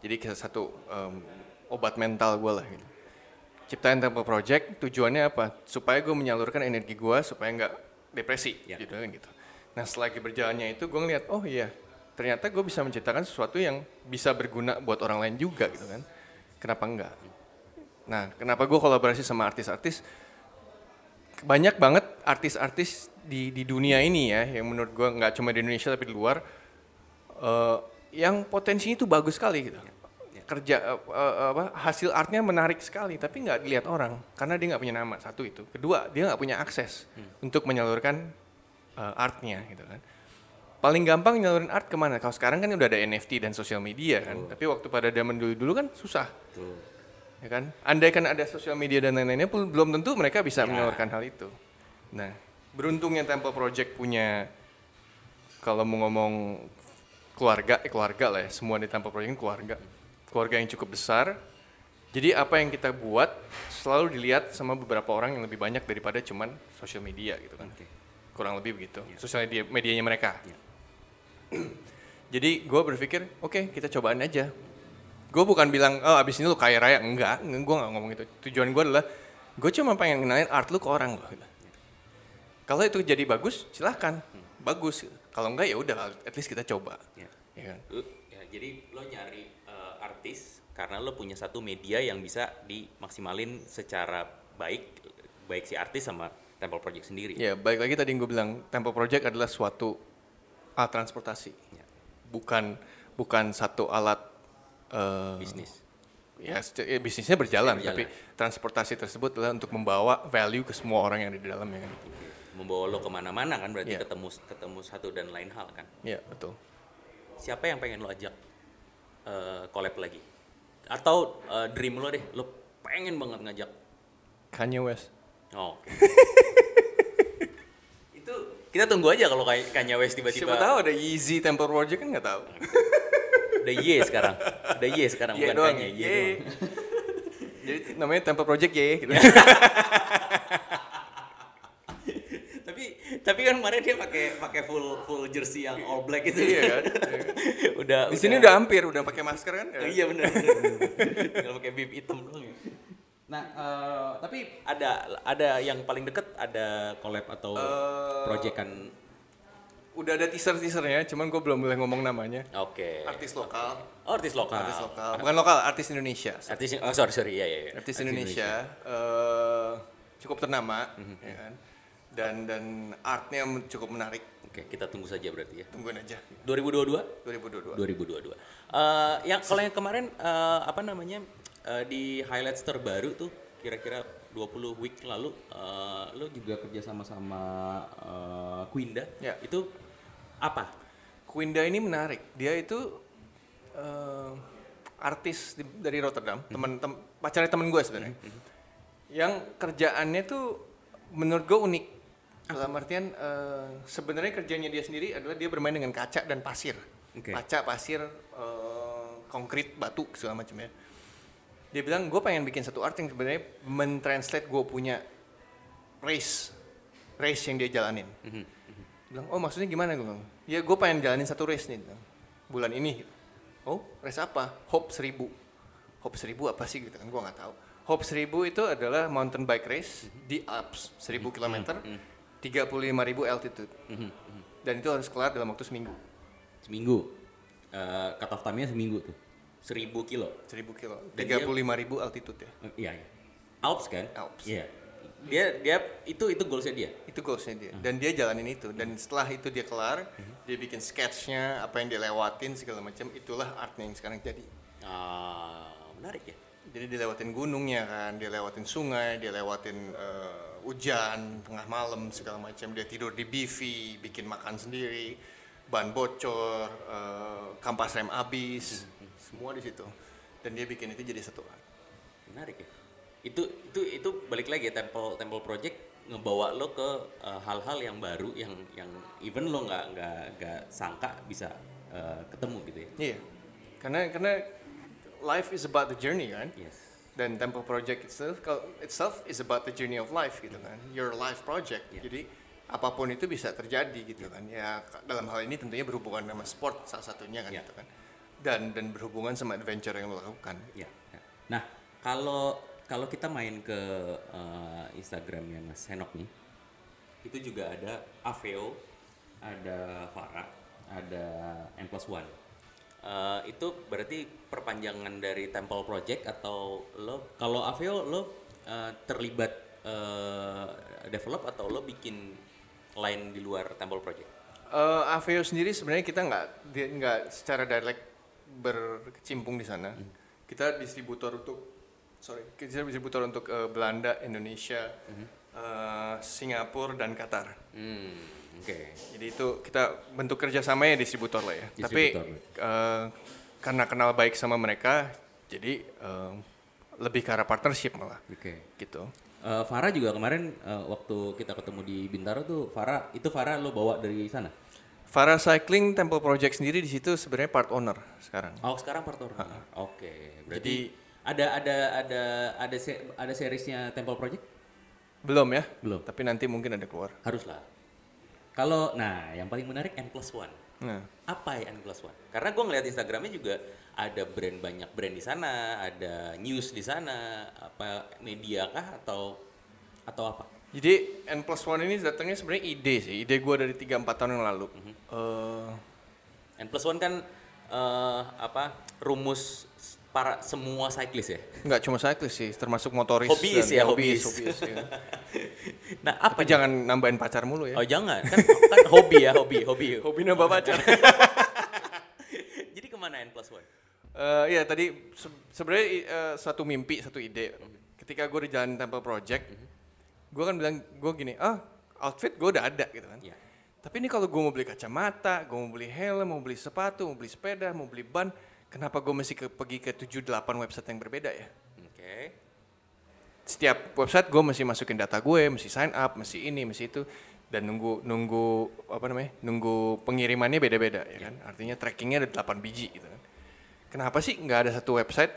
Speaker 3: Jadi ke satu em, obat mental gue lah gitu. Ciptain temple project tujuannya apa? Supaya gue menyalurkan energi gue supaya nggak depresi
Speaker 2: Ya.
Speaker 3: gitu kan gitu. Nah selagi berjalannya itu gue ngeliat oh iya ternyata gue bisa menciptakan sesuatu yang bisa berguna buat orang lain juga gitu kan. Kenapa enggak nah kenapa gue kolaborasi sama artis-artis banyak banget artis-artis di di dunia ini ya yang menurut gue nggak cuma di Indonesia tapi di luar eh, yang potensinya itu bagus sekali gitu. Kerja eh, eh, apa hasil artnya menarik sekali tapi nggak dilihat orang karena dia nggak punya nama satu itu. Kedua dia nggak punya akses untuk menyalurkan eh, artnya gitu kan. Paling gampang nyalurin art ke mana? Kalau sekarang kan udah ada NFT dan sosial media kan tapi waktu pada zaman dulu dulu kan susah.
Speaker 2: Tuh
Speaker 3: ya kan? Andai kan ada sosial media dan lain-lainnya pun belum tentu mereka bisa
Speaker 2: Ya.
Speaker 3: menyalurkan hal itu. Nah beruntungnya Temple Project punya kalau mau ngomong keluarga eh, keluarga lah ya semua di Temple Project keluarga. Keluarga yang cukup besar. Jadi apa yang kita buat selalu dilihat sama beberapa orang yang lebih banyak daripada cuman sosial media gitu kan.
Speaker 2: Oke.
Speaker 3: kurang lebih begitu sosial media medianya mereka.
Speaker 2: Ya.
Speaker 3: jadi gue berpikir oke kita cobaan aja gue bukan bilang oh abis ini lu kaya raya. Enggak, gue nggak ngomong itu. Tujuan gue adalah gue cuma pengen kenalin art lu ke orang gitu. kalau itu jadi bagus silahkan. Bagus. Kalau enggak ya udah at least kita coba.
Speaker 2: Ya.
Speaker 3: ya kan?
Speaker 2: Lu- ya, jadi lo nyari eh, artis karena lo punya satu media yang bisa dimaksimalin secara baik baik si artis sama Temple Project sendiri.
Speaker 3: Ya baik lagi tadi yang gue bilang Temple Project adalah suatu alat transportasi.
Speaker 2: Ya.
Speaker 3: bukan bukan satu alat eh,
Speaker 2: bisnis.
Speaker 3: ya ya, bisnisnya berjalan,
Speaker 2: Berjalan.
Speaker 3: tapi transportasi tersebut adalah untuk membawa value ke semua orang yang ada di dalamnya kan?
Speaker 2: Membawa lo ke mana-mana kan? Berarti
Speaker 3: Iya.
Speaker 2: ketemu ketemu satu dan lain hal kan?
Speaker 3: Ya betul.
Speaker 2: Siapa yang pengen lo ajak eh, collab lagi? Atau eh, dream lo deh lo pengen banget ngajak?
Speaker 3: Kanye West.
Speaker 2: Oh, oke. Itu kita tunggu aja kalau kayak Kanye West
Speaker 3: siapa
Speaker 2: tiba-tiba
Speaker 3: tahu ada Yeezy Temple Project kan nggak tahu
Speaker 2: udah ye sekarang udah ye sekarang
Speaker 3: Ye
Speaker 2: bukan
Speaker 3: doang,
Speaker 2: ye
Speaker 3: ye.
Speaker 2: doang.
Speaker 3: jadi namanya Temple Project ya gitu
Speaker 2: tapi tapi kan kemarin dia pakai pakai full full jersey yang all black itu
Speaker 3: iya kan
Speaker 2: udah
Speaker 3: di sini udah hampir udah pakai masker kan
Speaker 2: Oh, iya benar. Tinggal pakai bib hitam doang ya. Nah, eh, tapi ada ada yang paling deket ada collab atau
Speaker 3: Eh,
Speaker 2: proyekan.
Speaker 3: Udah ada teaser teasernya cuman gue belum boleh ngomong namanya
Speaker 2: Oke.
Speaker 3: artis lokal
Speaker 2: Oh, artis lokal.
Speaker 3: artis lokal bukan lokal artis Indonesia
Speaker 2: Artis oh sorry sorry ya ya. ya.
Speaker 3: artis Indonesia eh, cukup ternama
Speaker 2: Mhm.
Speaker 3: ya kan dan dan artnya cukup menarik
Speaker 2: Oke, kita tunggu saja berarti ya.
Speaker 3: tungguin aja
Speaker 2: 2022
Speaker 3: 2022
Speaker 2: 2022. Eh yang kalau yang kemarin eh, apa namanya eh, di highlights terbaru tuh kira-kira 20 week lalu eh, lo juga kerja sama sama eh, Quinda.
Speaker 3: Ya.
Speaker 2: Itu Apa?
Speaker 3: Quinda ini menarik. Dia itu eh, artis di- dari Rotterdam, teman tem, pacarnya temen gue sebenarnya. Yang kerjaannya tuh menurut gue unik. Dalam artian eh, sebenarnya kerjanya dia sendiri adalah dia bermain dengan kaca dan pasir.
Speaker 2: Oke.
Speaker 3: Kaca, pasir, eh, konkrit, batu segala macam ya. Dia bilang gue pengen bikin satu art yang sebenarnya mentranslate gue punya race, race yang dia jalanin. Bilang oh maksudnya gimana? Gue bilang ya gue pengen jalanin satu race nih. Bilang. bulan ini. Oh race apa? Hope seribu. Hope seribu apa sih? Gitu kan gue nggak tahu. Hope seribu itu adalah mountain bike race di Alps seribu kilometer tiga puluh lima ribu altitude. Dan itu harus kelar dalam waktu seminggu.
Speaker 2: Seminggu. Eh cut off time-nya seminggu tuh. Seribu kilo.
Speaker 3: seribu kilo tiga puluh lima ribu altitude ya
Speaker 2: Eh, iya, iya. Alps kan?
Speaker 3: Alps.
Speaker 2: Iya. Dia dia itu itu goalsnya dia.
Speaker 3: itu goalsnya dia dan dia jalanin itu dan setelah itu dia kelar dia bikin sketchnya apa yang dia lewatin segala macam itulah artnya yang sekarang jadi
Speaker 2: Ah, menarik ya.
Speaker 3: Jadi dilewatin gunungnya kan, dia lewatin sungai, dia lewatin eh, hujan tengah malam segala macam. Dia tidur di BV, bikin makan sendiri, ban bocor, eh, kampas rem habis, semua di situ. Dan dia bikin itu jadi satu art.
Speaker 2: Menarik ya. Itu itu itu balik lagi ya Temple Temple Project ngebawa lo ke eh, hal-hal yang baru yang yang even lo nggak nggak nggak sangka bisa eh, ketemu gitu ya.
Speaker 3: Iya, karena karena life is about the journey kan.
Speaker 2: Yes.
Speaker 3: Dan Temple Project itself, itself is about the journey of life gitu kan. Your life project.
Speaker 2: Iya.
Speaker 3: Jadi apa pun itu bisa terjadi gitu kan. Ya dalam hal ini tentunya berhubungan sama sport salah satunya kan
Speaker 2: Iya.
Speaker 3: gitu kan. Dan dan berhubungan sama adventure yang lo lakukan.
Speaker 2: Ya. ya. Nah, kalau kalau kita main ke eh, Instagramnya Mas Henok nih, itu juga ada Aveo, ada Farah, ada M plus One. Eh, itu berarti perpanjangan dari Temple Project atau lo kalau Aveo lo eh, terlibat eh, develop atau lo bikin lain di luar Temple Project?
Speaker 3: Eh Aveo sendiri sebenarnya kita nggak nggak secara direct berkecimpung di sana. Kita distributor untuk sorry kita distributor untuk eh, Belanda, Indonesia, eh, Singapura dan Qatar.
Speaker 2: Hmm, oke.
Speaker 3: Jadi itu kita bentuk kerjasama ya distributor lah ya. Tapi
Speaker 2: Distributor.
Speaker 3: eh, karena kenal baik sama mereka, jadi eh, lebih ke arah partnership malah
Speaker 2: Oke.
Speaker 3: gitu.
Speaker 2: Eh, Farah juga kemarin eh, waktu kita ketemu di Bintaro tuh Farah itu Farah lo bawa dari sana.
Speaker 3: Farah Cycling Temple Project sendiri di situ sebenarnya part owner sekarang.
Speaker 2: Oh sekarang part owner. Oke. Berarti
Speaker 3: Jadi-
Speaker 2: ada ada ada ada se- ada seriesnya Temple Project?
Speaker 3: Belum ya?
Speaker 2: Belum.
Speaker 3: Tapi nanti mungkin ada keluar.
Speaker 2: Haruslah. Kalau nah yang paling menarik N plus one.
Speaker 3: Nah,
Speaker 2: Apa ya N plus one? Karena gue ngeliat Instagramnya juga ada brand banyak brand di sana, ada news di sana, apa media kah atau atau apa?
Speaker 3: jadi N plus one ini datangnya sebenarnya ide sih. Ide gue dari 3-4 tahun yang lalu.
Speaker 2: Mhm.
Speaker 3: Eh,
Speaker 2: N plus one kan eh, apa rumus para semua cyclist ya.
Speaker 3: nggak cuma cyclist sih, termasuk motoris.
Speaker 2: Hobiis
Speaker 3: dan-
Speaker 2: ya, hobiis.
Speaker 3: hobiis, ya.
Speaker 2: Nah apa
Speaker 3: Tapi
Speaker 2: nih?
Speaker 3: jangan nambahin pacar mulu ya.
Speaker 2: Oh jangan kan kan hobi ya hobi hobi.
Speaker 3: Hobi nambah pacar.
Speaker 2: Jadi ke mana N plus one?
Speaker 3: Eh iya tadi se- sebenarnya eh, satu mimpi, satu ide. Ketika gue di jalan Temple Project, gue kan bilang gue gini, ah outfit gue udah ada gitu kan.
Speaker 2: Ya.
Speaker 3: Tapi ini kalau gue mau beli kacamata, gue mau beli helm, mau beli sepatu, mau beli sepeda, mau beli ban, kenapa gue mesti ke, pergi ke 7-8 website yang berbeda ya?
Speaker 2: Oke.
Speaker 3: Setiap website gue mesti masukin data gue, mesti sign up, mesti ini, mesti itu, dan nunggu nunggu apa namanya, nunggu pengirimannya beda-beda ya kan? Artinya trackingnya ada 8 biji gitu kan? Kenapa sih nggak ada satu website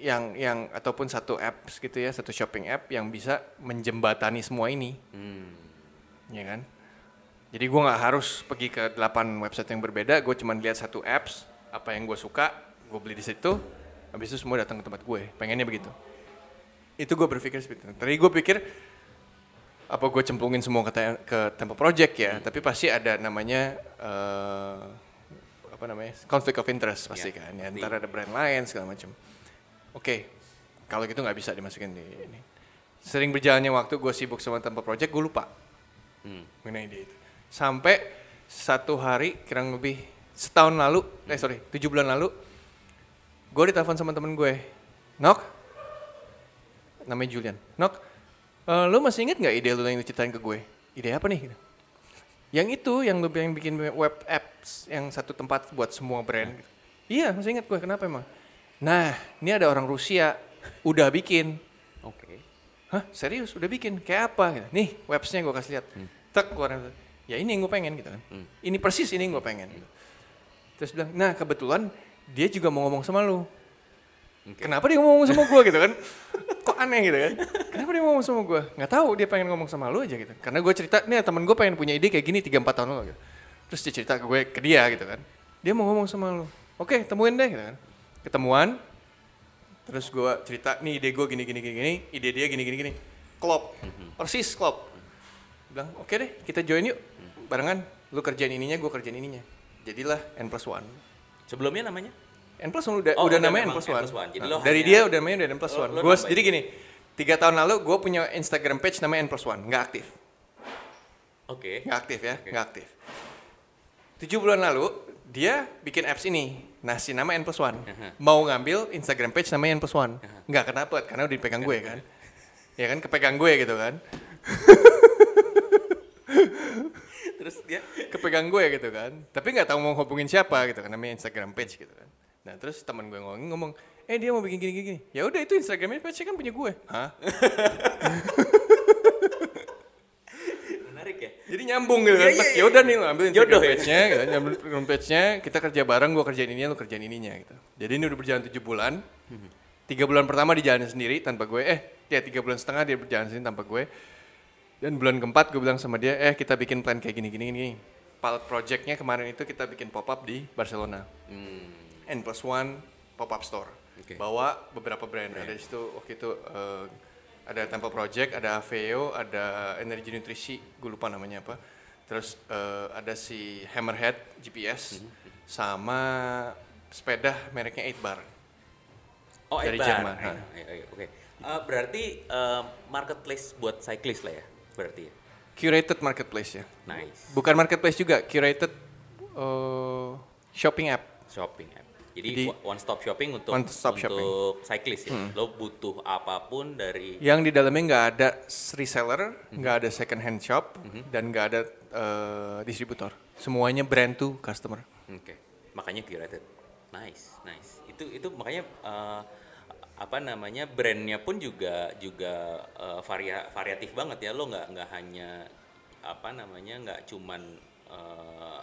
Speaker 3: yang yang ataupun satu apps gitu ya, satu shopping app yang bisa menjembatani semua ini?
Speaker 2: Hmm.
Speaker 3: ya kan? Jadi gue nggak harus pergi ke 8 website yang berbeda, gue cuma lihat satu apps, apa yang gue suka, gue beli di situ, habis itu semua datang ke tempat gue, pengennya begitu. Itu gue berpikir seperti itu. Tadi gue pikir, apa gue cemplungin semua ke, te- ke Temple Project ya, tapi pasti ada namanya, eh, apa namanya, conflict of interest pasti
Speaker 2: Ya,
Speaker 3: kan, ya, ada brand lain segala macam. Oke, kalau gitu nggak bisa dimasukin di ini. Sering berjalannya waktu gue sibuk sama Temple Project, gue lupa
Speaker 2: Hmm.
Speaker 3: mengenai ide itu. Sampai satu hari kurang lebih setahun lalu, eh sorry, tujuh bulan lalu, gue ditelepon sama temen gue, Nok, namanya Julian, Nok, eh, lu masih inget nggak ide lu yang lu ceritain ke gue? Ide apa nih? Gitu. Yang itu yang lu yang bikin web apps yang satu tempat buat semua brand. gitu. Iya, masih ingat gue kenapa emang? Nah, ini ada orang Rusia udah bikin.
Speaker 2: Oke.
Speaker 3: Hah, serius udah bikin? Kayak apa? Gitu. Nih, websnya gue kasih lihat. Tek keluar. Ya ini yang gue pengen gitu kan.
Speaker 2: Hmm.
Speaker 3: Ini persis ini yang gue pengen. gitu. Terus bilang, nah kebetulan dia juga mau ngomong sama lu.
Speaker 2: Oke.
Speaker 3: Kenapa dia ngomong sama gue gitu kan? Kok aneh gitu kan? Kenapa dia ngomong sama gue? Nggak tahu dia pengen ngomong sama lu aja gitu. Karena gue cerita, nih temen gue pengen punya ide kayak gini 3-4 tahun lalu gitu. Terus dia cerita ke gue, ke dia gitu kan. Dia mau ngomong sama lu. Oke, temuin deh gitu kan. Ketemuan, terus gue cerita, nih ide gue gini, gini, gini, gini. Ide dia gini, gini, gini. Klop, persis klop. Bilang, oke deh kita join yuk. Barengan, lu kerjain ininya, gue kerjain ininya. Jadilah N plus one.
Speaker 2: Sebelumnya namanya?
Speaker 3: N plus one udah,
Speaker 2: Oh,
Speaker 3: udah namanya N plus
Speaker 2: N
Speaker 3: one.
Speaker 2: plus one. Jadi
Speaker 3: Nah, dari
Speaker 2: hanya-
Speaker 3: dia udah namanya udah N plus one.
Speaker 2: nambahin.
Speaker 3: jadi gini, tiga tahun lalu gue punya Instagram page namanya N plus one, nggak aktif,
Speaker 2: Oke.
Speaker 3: nggak aktif ya,
Speaker 2: Oke.
Speaker 3: nggak aktif. Tujuh bulan lalu dia bikin apps ini, nah si nama N plus one,
Speaker 2: Aha.
Speaker 3: mau ngambil Instagram page namanya N plus one,
Speaker 2: Aha.
Speaker 3: nggak kenapa, karena udah dipegang gue kan, ya kan kepegang gue gitu kan,
Speaker 2: Terus dia
Speaker 3: kepegang gue gitu kan, tapi nggak tahu mau hubungin siapa gitu kan, namanya Instagram page gitu kan. Nah terus teman gue ngomong, ngomong, eh dia mau bikin gini gini, ya udah itu Instagram page kan punya gue, hah?
Speaker 2: menarik ya.
Speaker 3: Jadi nyambung gitu kan.
Speaker 2: Iya, iya,
Speaker 3: Ya udah nih lo ambil Instagram
Speaker 2: ya?
Speaker 3: page-nya, gitu. ambil Instagram page-nya, kita kerja bareng, gua kerjain ininya, lu kerjain ininya gitu. Jadi ini udah berjalan tujuh bulan. Tiga bulan pertama dijalanin sendiri tanpa gue, eh ya tiga bulan setengah dia berjalan sendiri tanpa gue. Dan bulan keempat gue bilang sama dia, eh kita bikin plan kayak gini gini gini. Pilot project-nya kemarin itu kita bikin pop up di Barcelona.
Speaker 2: Hmm.
Speaker 3: N plus one pop up store.
Speaker 2: Oke.
Speaker 3: Bawa beberapa brand. Ada di situ waktu itu eh, ada Temple Project, ada Aveo, ada Energy Nutrisi, gue lupa namanya apa. Terus eh, ada si Hammerhead GPS
Speaker 2: Mhm.
Speaker 3: sama sepeda mereknya 8 Bar.
Speaker 2: Oh,
Speaker 3: Dari. Jerman,
Speaker 2: Ayo,
Speaker 3: ha.
Speaker 2: ayo, ayo, Oke. Eh, berarti eh, marketplace buat cyclist lah ya, berarti ya.
Speaker 3: Curated marketplace ya.
Speaker 2: Nice.
Speaker 3: Bukan marketplace juga, curated eh, shopping app.
Speaker 2: Shopping app. Jadi,
Speaker 3: Jadi,
Speaker 2: one stop shopping untuk
Speaker 3: one stop
Speaker 2: untuk
Speaker 3: shopping. Hmm.
Speaker 2: cyclist ya. Lo butuh apa pun dari
Speaker 3: Yang di dalamnya nggak ada reseller,
Speaker 2: Mhm.
Speaker 3: nggak ada second hand shop, dan nggak ada eh, distributor. Semuanya brand to customer.
Speaker 2: Oke, makanya curated. Nice, nice. Itu itu makanya eh, apa namanya brandnya pun juga juga eh, varia, variatif banget ya. Lo nggak nggak hanya apa namanya nggak cuman eh,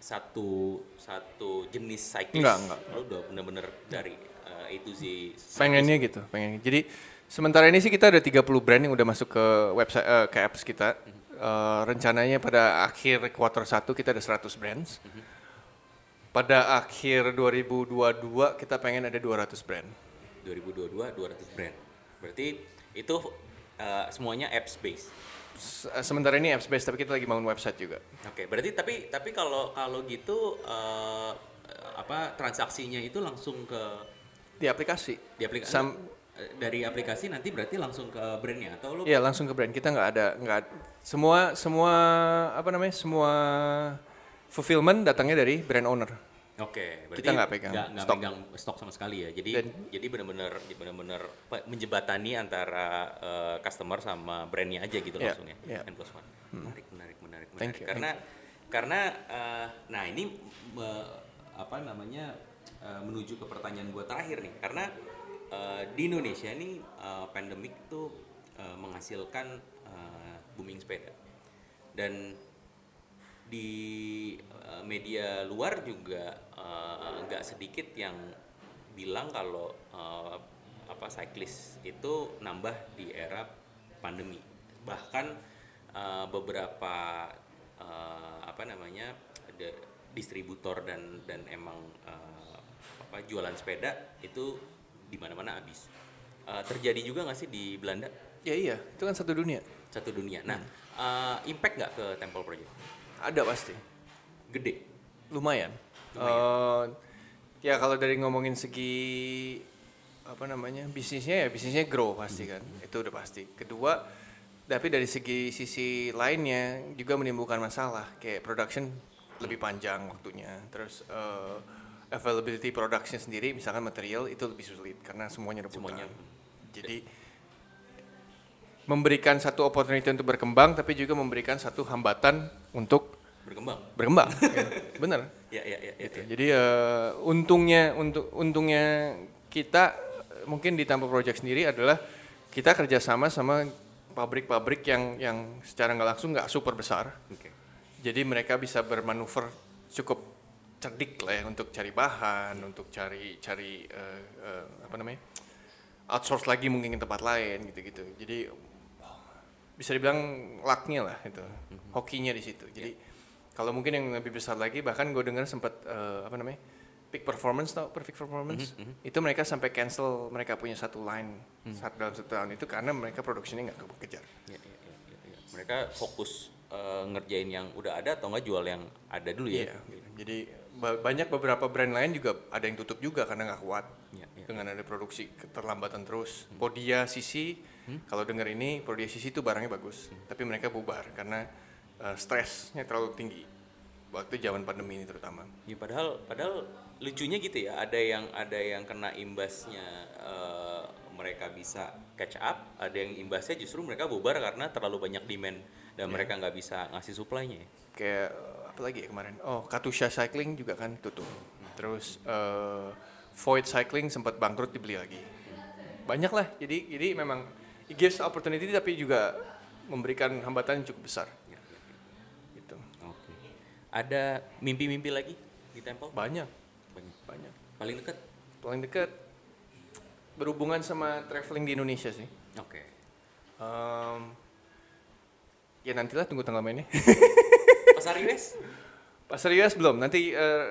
Speaker 2: satu satu jenis cyclist.
Speaker 3: Nggak, nggak.
Speaker 2: Lo udah bener-bener dari A to Z. cyclist.
Speaker 3: Pengennya gitu, pengen. Jadi sementara ini sih kita ada 30 brand yang udah masuk ke website eh, ke apps kita. Eh, rencananya pada akhir quarter 1 kita ada 100 brands. Pada akhir 2022 kita pengen ada 200 brand.
Speaker 2: 2022 200 brand. Berarti itu eh, semuanya apps based.
Speaker 3: Se- Sementara ini apps based tapi kita lagi bangun website juga.
Speaker 2: Oke, berarti tapi tapi kalau kalau gitu eh, apa transaksinya itu langsung ke
Speaker 3: Di aplikasi.
Speaker 2: di aplikasi
Speaker 3: Sam-
Speaker 2: dari aplikasi nanti berarti langsung ke brandnya atau lo
Speaker 3: Iya langsung ke brand kita nggak ada nggak semua semua apa namanya semua fulfillment datangnya dari brand owner.
Speaker 2: Oke, berarti
Speaker 3: Kita nggak pegang
Speaker 2: nggak, nggak
Speaker 3: stok.
Speaker 2: pegang stok sama sekali ya. Jadi
Speaker 3: Dan-
Speaker 2: jadi benar-benar benar-benar menjebatani antara eh, customer sama brandnya aja gitu
Speaker 3: Iya,
Speaker 2: langsung ya.
Speaker 3: iya.
Speaker 2: N plus one. Menarik, menarik, menarik, menarik.
Speaker 3: Thank you,
Speaker 2: karena karena eh, nah ini me- apa namanya eh, menuju ke pertanyaan gue terakhir nih. Karena eh, di Indonesia ini eh, pandemik tuh eh, menghasilkan eh, booming sepeda dan di uh, media luar juga uh, nggak sedikit yang bilang kalau uh, apa cyclist itu nambah di era pandemi. Bahkan uh, beberapa uh, apa namanya ada distributor dan dan emang uh, apa jualan sepeda itu di mana-mana habis. Uh, terjadi juga nggak sih di Belanda?
Speaker 3: Ya iya. Itu kan satu dunia.
Speaker 2: satu dunia. Nah uh, impact nggak ke Temple Project
Speaker 3: Ada pasti.
Speaker 2: gede
Speaker 3: Lumayan. Eh, ya kalau dari ngomongin segi apa namanya bisnisnya ya bisnisnya grow pasti kan itu udah pasti. Kedua tapi dari segi sisi lainnya juga menimbulkan masalah kayak production lebih panjang waktunya. Terus eh, availability production sendiri misalkan material itu lebih sulit karena semuanya rebutan.
Speaker 2: Semuanya.
Speaker 3: Jadi memberikan satu opportunity untuk berkembang, tapi juga memberikan satu hambatan untuk
Speaker 2: berkembang.
Speaker 3: berkembang. ya, bener.
Speaker 2: Ya, ya, ya, ya,
Speaker 3: Gitu.
Speaker 2: ya.
Speaker 3: Jadi eh, untungnya untuk untungnya kita mungkin di Tampa Project sendiri adalah kita kerjasama sama pabrik-pabrik yang yang secara nggak langsung nggak super besar.
Speaker 2: Oke.
Speaker 3: Jadi mereka bisa bermanuver cukup cerdik lah ya untuk cari bahan, untuk cari cari eh, eh, apa namanya outsource lagi mungkin ke tempat lain gitu-gitu. Jadi bisa dibilang lucknya lah itu, hokinya di situ. Jadi kalau mungkin yang lebih besar lagi, bahkan gue dengar sempat eh, apa namanya peak performance tau perfect performance itu mereka sampai cancel mereka punya satu line saat dalam satu tahun itu karena mereka produksinya nggak kekejar.
Speaker 2: Ya, ya, ya, ya, ya. Mereka fokus eh, ngerjain yang udah ada atau enggak jual yang ada dulu ya.
Speaker 3: Iya, gitu. jadi ba- banyak beberapa brand lain juga ada yang tutup juga karena nggak kuat
Speaker 2: Iya, iya.
Speaker 3: dengan ada produksi keterlambatan terus. Podia Sisi, kalau dengar ini Podia Sisi itu barangnya bagus, tapi mereka bubar karena uh, stresnya terlalu tinggi waktu zaman pandemi ini terutama.
Speaker 2: Ya padahal padahal lucunya gitu ya, ada yang ada yang kena imbasnya eh, mereka bisa catch up, ada yang imbasnya justru mereka bubar karena terlalu banyak demand dan mereka nggak bisa ngasih supply-nya. ya.
Speaker 3: Kayak uh, apa lagi ya kemarin? Oh, Katusha Cycling juga kan tutup. Terus uh, Void Cycling sempat bangkrut dibeli lagi. Banyak lah. Jadi jadi memang it gives opportunity tapi juga memberikan hambatan yang cukup besar.
Speaker 2: Ya, ya, ya.
Speaker 3: Gitu.
Speaker 2: Oke. Ada mimpi-mimpi lagi di Temple?
Speaker 3: Banyak,
Speaker 2: Banyak.
Speaker 3: banyak.
Speaker 2: Paling dekat?
Speaker 3: Paling dekat berhubungan sama traveling di Indonesia sih.
Speaker 2: Oke.
Speaker 3: Em, ya nantilah tunggu tanggal mainnya.
Speaker 2: Pasar US?
Speaker 3: Pasar US belum. Nanti eh,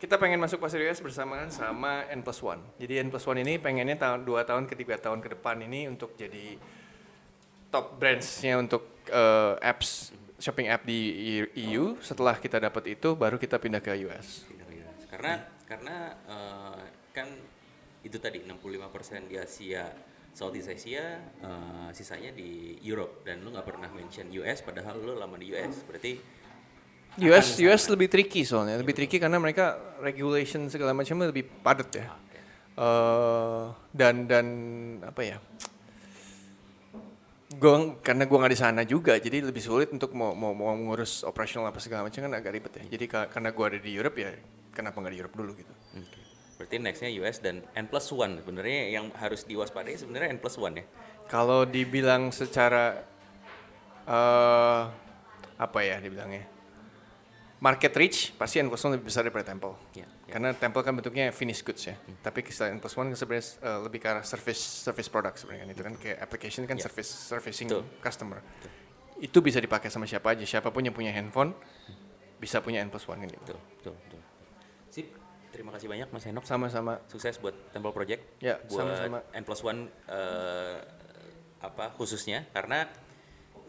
Speaker 3: kita pengen masuk pasar US bersamaan sama N plus One. Jadi N plus One ini pengennya tahun dua tahun ke tiga tahun ke depan ini untuk jadi top brandsnya untuk eh, apps shopping app di EU. Setelah kita dapat itu, baru kita pindah ke US.
Speaker 2: Pindah ke US. Karena karena eh, kan itu tadi 65% di Asia, Southeast Asia, eh, sisanya di Europe dan lu nggak pernah mention US padahal lu lama di US. Berarti
Speaker 3: US US lebih tricky soalnya, lebih tricky karena mereka regulation segala macamnya lebih padat ya.
Speaker 2: Oke.
Speaker 3: eh dan dan apa ya? Gua karena gua nggak di sana juga, jadi lebih sulit untuk mau mau, mau ngurus operasional apa segala macam kan agak ribet ya. Jadi ka- karena gua ada di Europe ya, kenapa nggak di Europe dulu gitu?
Speaker 2: Oke. Berarti nextnya US dan N plus one sebenarnya yang harus diwaspadai sebenarnya N plus one ya.
Speaker 3: Kalau dibilang secara eh apa ya dibilangnya? Market reach pasti N plus one lebih besar daripada Temple.
Speaker 2: Ya, ya.
Speaker 3: Karena Temple kan bentuknya finished goods ya. Tapi kisah N plus one kan sebenarnya eh, lebih ke arah service service product sebenarnya kan. itu kan kayak application kan
Speaker 2: Ya.
Speaker 3: service servicing
Speaker 2: Betul.
Speaker 3: customer. Itu bisa dipakai sama siapa aja. Siapa pun yang punya handphone bisa punya N plus one kan gitu.
Speaker 2: Betul, betul, betul. Sip. Terima kasih banyak Mas Henok.
Speaker 3: Sama-sama.
Speaker 2: Sukses buat Temple Project.
Speaker 3: Ya,
Speaker 2: buat
Speaker 3: sama-sama.
Speaker 2: N plus one eh, apa khususnya karena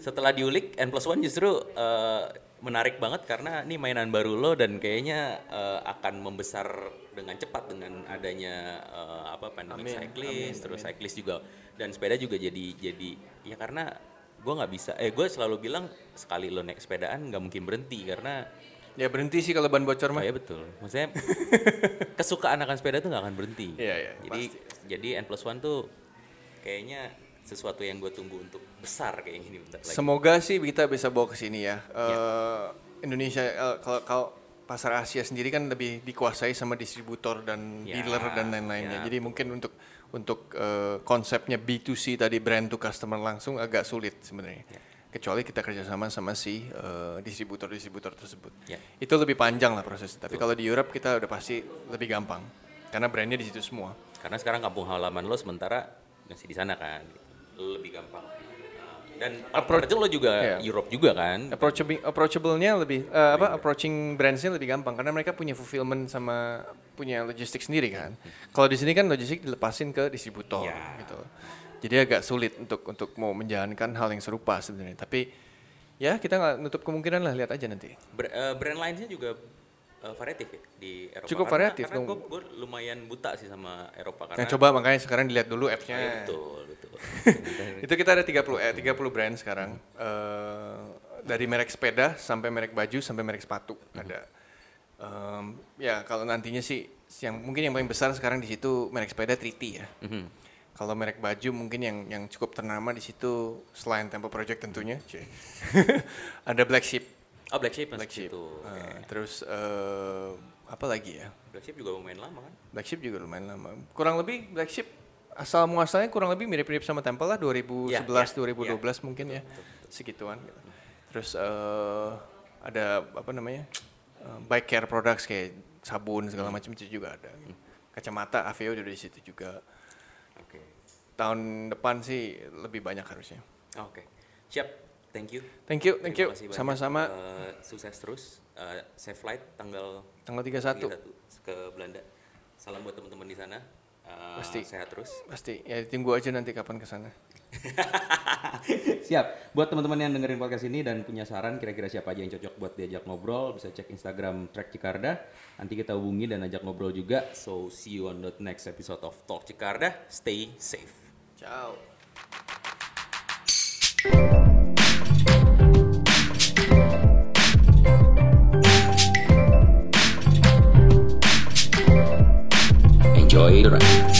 Speaker 2: setelah diulik N plus one justru eh, menarik banget karena ini mainan baru lo dan kayaknya eh, akan membesar dengan cepat dengan adanya eh, apa pandemic
Speaker 3: Amin,
Speaker 2: cyclist terus cyclist juga dan sepeda juga jadi jadi ya karena gue nggak bisa eh gue selalu bilang sekali lo naik sepedaan nggak mungkin berhenti karena
Speaker 3: Ya berhenti sih kalau ban bocor
Speaker 2: Oh
Speaker 3: mah.
Speaker 2: ya betul. Maksudnya kesukaan akan sepeda tuh nggak akan berhenti.
Speaker 3: Iya, iya,
Speaker 2: Jadi jadi N plus one tuh kayaknya sesuatu yang gue tunggu untuk besar kayak gini bentar lagi.
Speaker 3: Semoga sih kita bisa bawa ke sini ya. Eh, Indonesia eh, kalau kalau pasar Asia sendiri kan lebih dikuasai sama distributor dan
Speaker 2: Ya,
Speaker 3: dealer dan lain-lainnya.
Speaker 2: ya,
Speaker 3: Jadi mungkin untuk untuk eh, konsepnya B2C tadi brand to customer langsung agak sulit sebenarnya.
Speaker 2: Ya.
Speaker 3: Kecuali kita kerjasama sama si distributor-distributor tersebut.
Speaker 2: Ya.
Speaker 3: Itu lebih panjang lah proses. Tapi kalau di Europe kita udah pasti lebih gampang karena brandnya di situ semua.
Speaker 2: Karena sekarang kampung halaman lo sementara masih di sana kan, lebih gampang. Dan
Speaker 3: Approach-
Speaker 2: lo juga
Speaker 3: Iya.
Speaker 2: Europe juga kan.
Speaker 3: Approachable, approachable-nya lebih eh, apa approaching brands-nya lebih gampang karena mereka punya fulfillment sama punya logistik sendiri kan. Kalau di sini kan logistik dilepasin ke distributor
Speaker 2: Ya.
Speaker 3: gitu. Jadi agak sulit untuk untuk mau menjalankan hal yang serupa sebenarnya. Tapi ya kita nggak nutup kemungkinan lah lihat aja nanti.
Speaker 2: Ber- eh, brand lainnya juga eh, variatif ya di Eropa.
Speaker 3: Cukup
Speaker 2: Karena-
Speaker 3: variatif
Speaker 2: Karena
Speaker 3: dong.
Speaker 2: gue, gue lumayan buta sih sama Eropa
Speaker 3: Nah
Speaker 2: karena.
Speaker 3: coba makanya sekarang dilihat dulu apps-nya.
Speaker 2: betul betul.
Speaker 3: Itu kita ada 30 eh 30 brand sekarang. Eh, dari merek sepeda sampai merek baju sampai merek sepatu ada. Em, ya kalau nantinya sih yang mungkin yang paling besar sekarang di situ merek sepeda Triti ya.
Speaker 2: Mhm.
Speaker 3: kalau merek baju mungkin yang yang cukup ternama di situ selain Temple Project tentunya, ada Black Sheep.
Speaker 2: Oh Black Sheep
Speaker 3: Black Sheep.
Speaker 2: situ.
Speaker 3: Uh,
Speaker 2: Oke.
Speaker 3: terus eh, apa lagi ya?
Speaker 2: Black Sheep juga lumayan lama kan?
Speaker 3: Black Sheep juga lumayan lama. Kurang lebih Black Sheep asal muasalnya kurang lebih mirip-mirip sama Temple lah 2011
Speaker 2: Ya, ya,
Speaker 3: 2012 mungkin ya. Segituan gitu. Terus eh, ada apa namanya? eh, bike care products kayak sabun segala macam itu juga ada. Kacamata Aveo udah di situ juga.
Speaker 2: Oke.
Speaker 3: Tahun depan sih lebih banyak harusnya.
Speaker 2: Oke. Siap. Thank you.
Speaker 3: Thank you, thank you. Sama-sama.
Speaker 2: Eh, sukses terus. Eh, safe flight tanggal
Speaker 3: Tanggal 31
Speaker 2: 31 ke Belanda. Salam buat teman-teman di sana. Eh,
Speaker 3: Pasti.
Speaker 2: Sehat terus.
Speaker 3: pasti. Ya tunggu aja nanti kapan ke sana.
Speaker 1: Siap. Buat teman-teman yang dengerin podcast ini dan punya saran kira-kira siapa aja yang cocok buat diajak ngobrol, bisa cek Instagram Track Cikarda. Nanti kita hubungi dan ajak ngobrol juga.
Speaker 2: So see you on the next episode of Talk Cikarda. Stay safe.
Speaker 3: Ciao.
Speaker 2: enjoy the ride.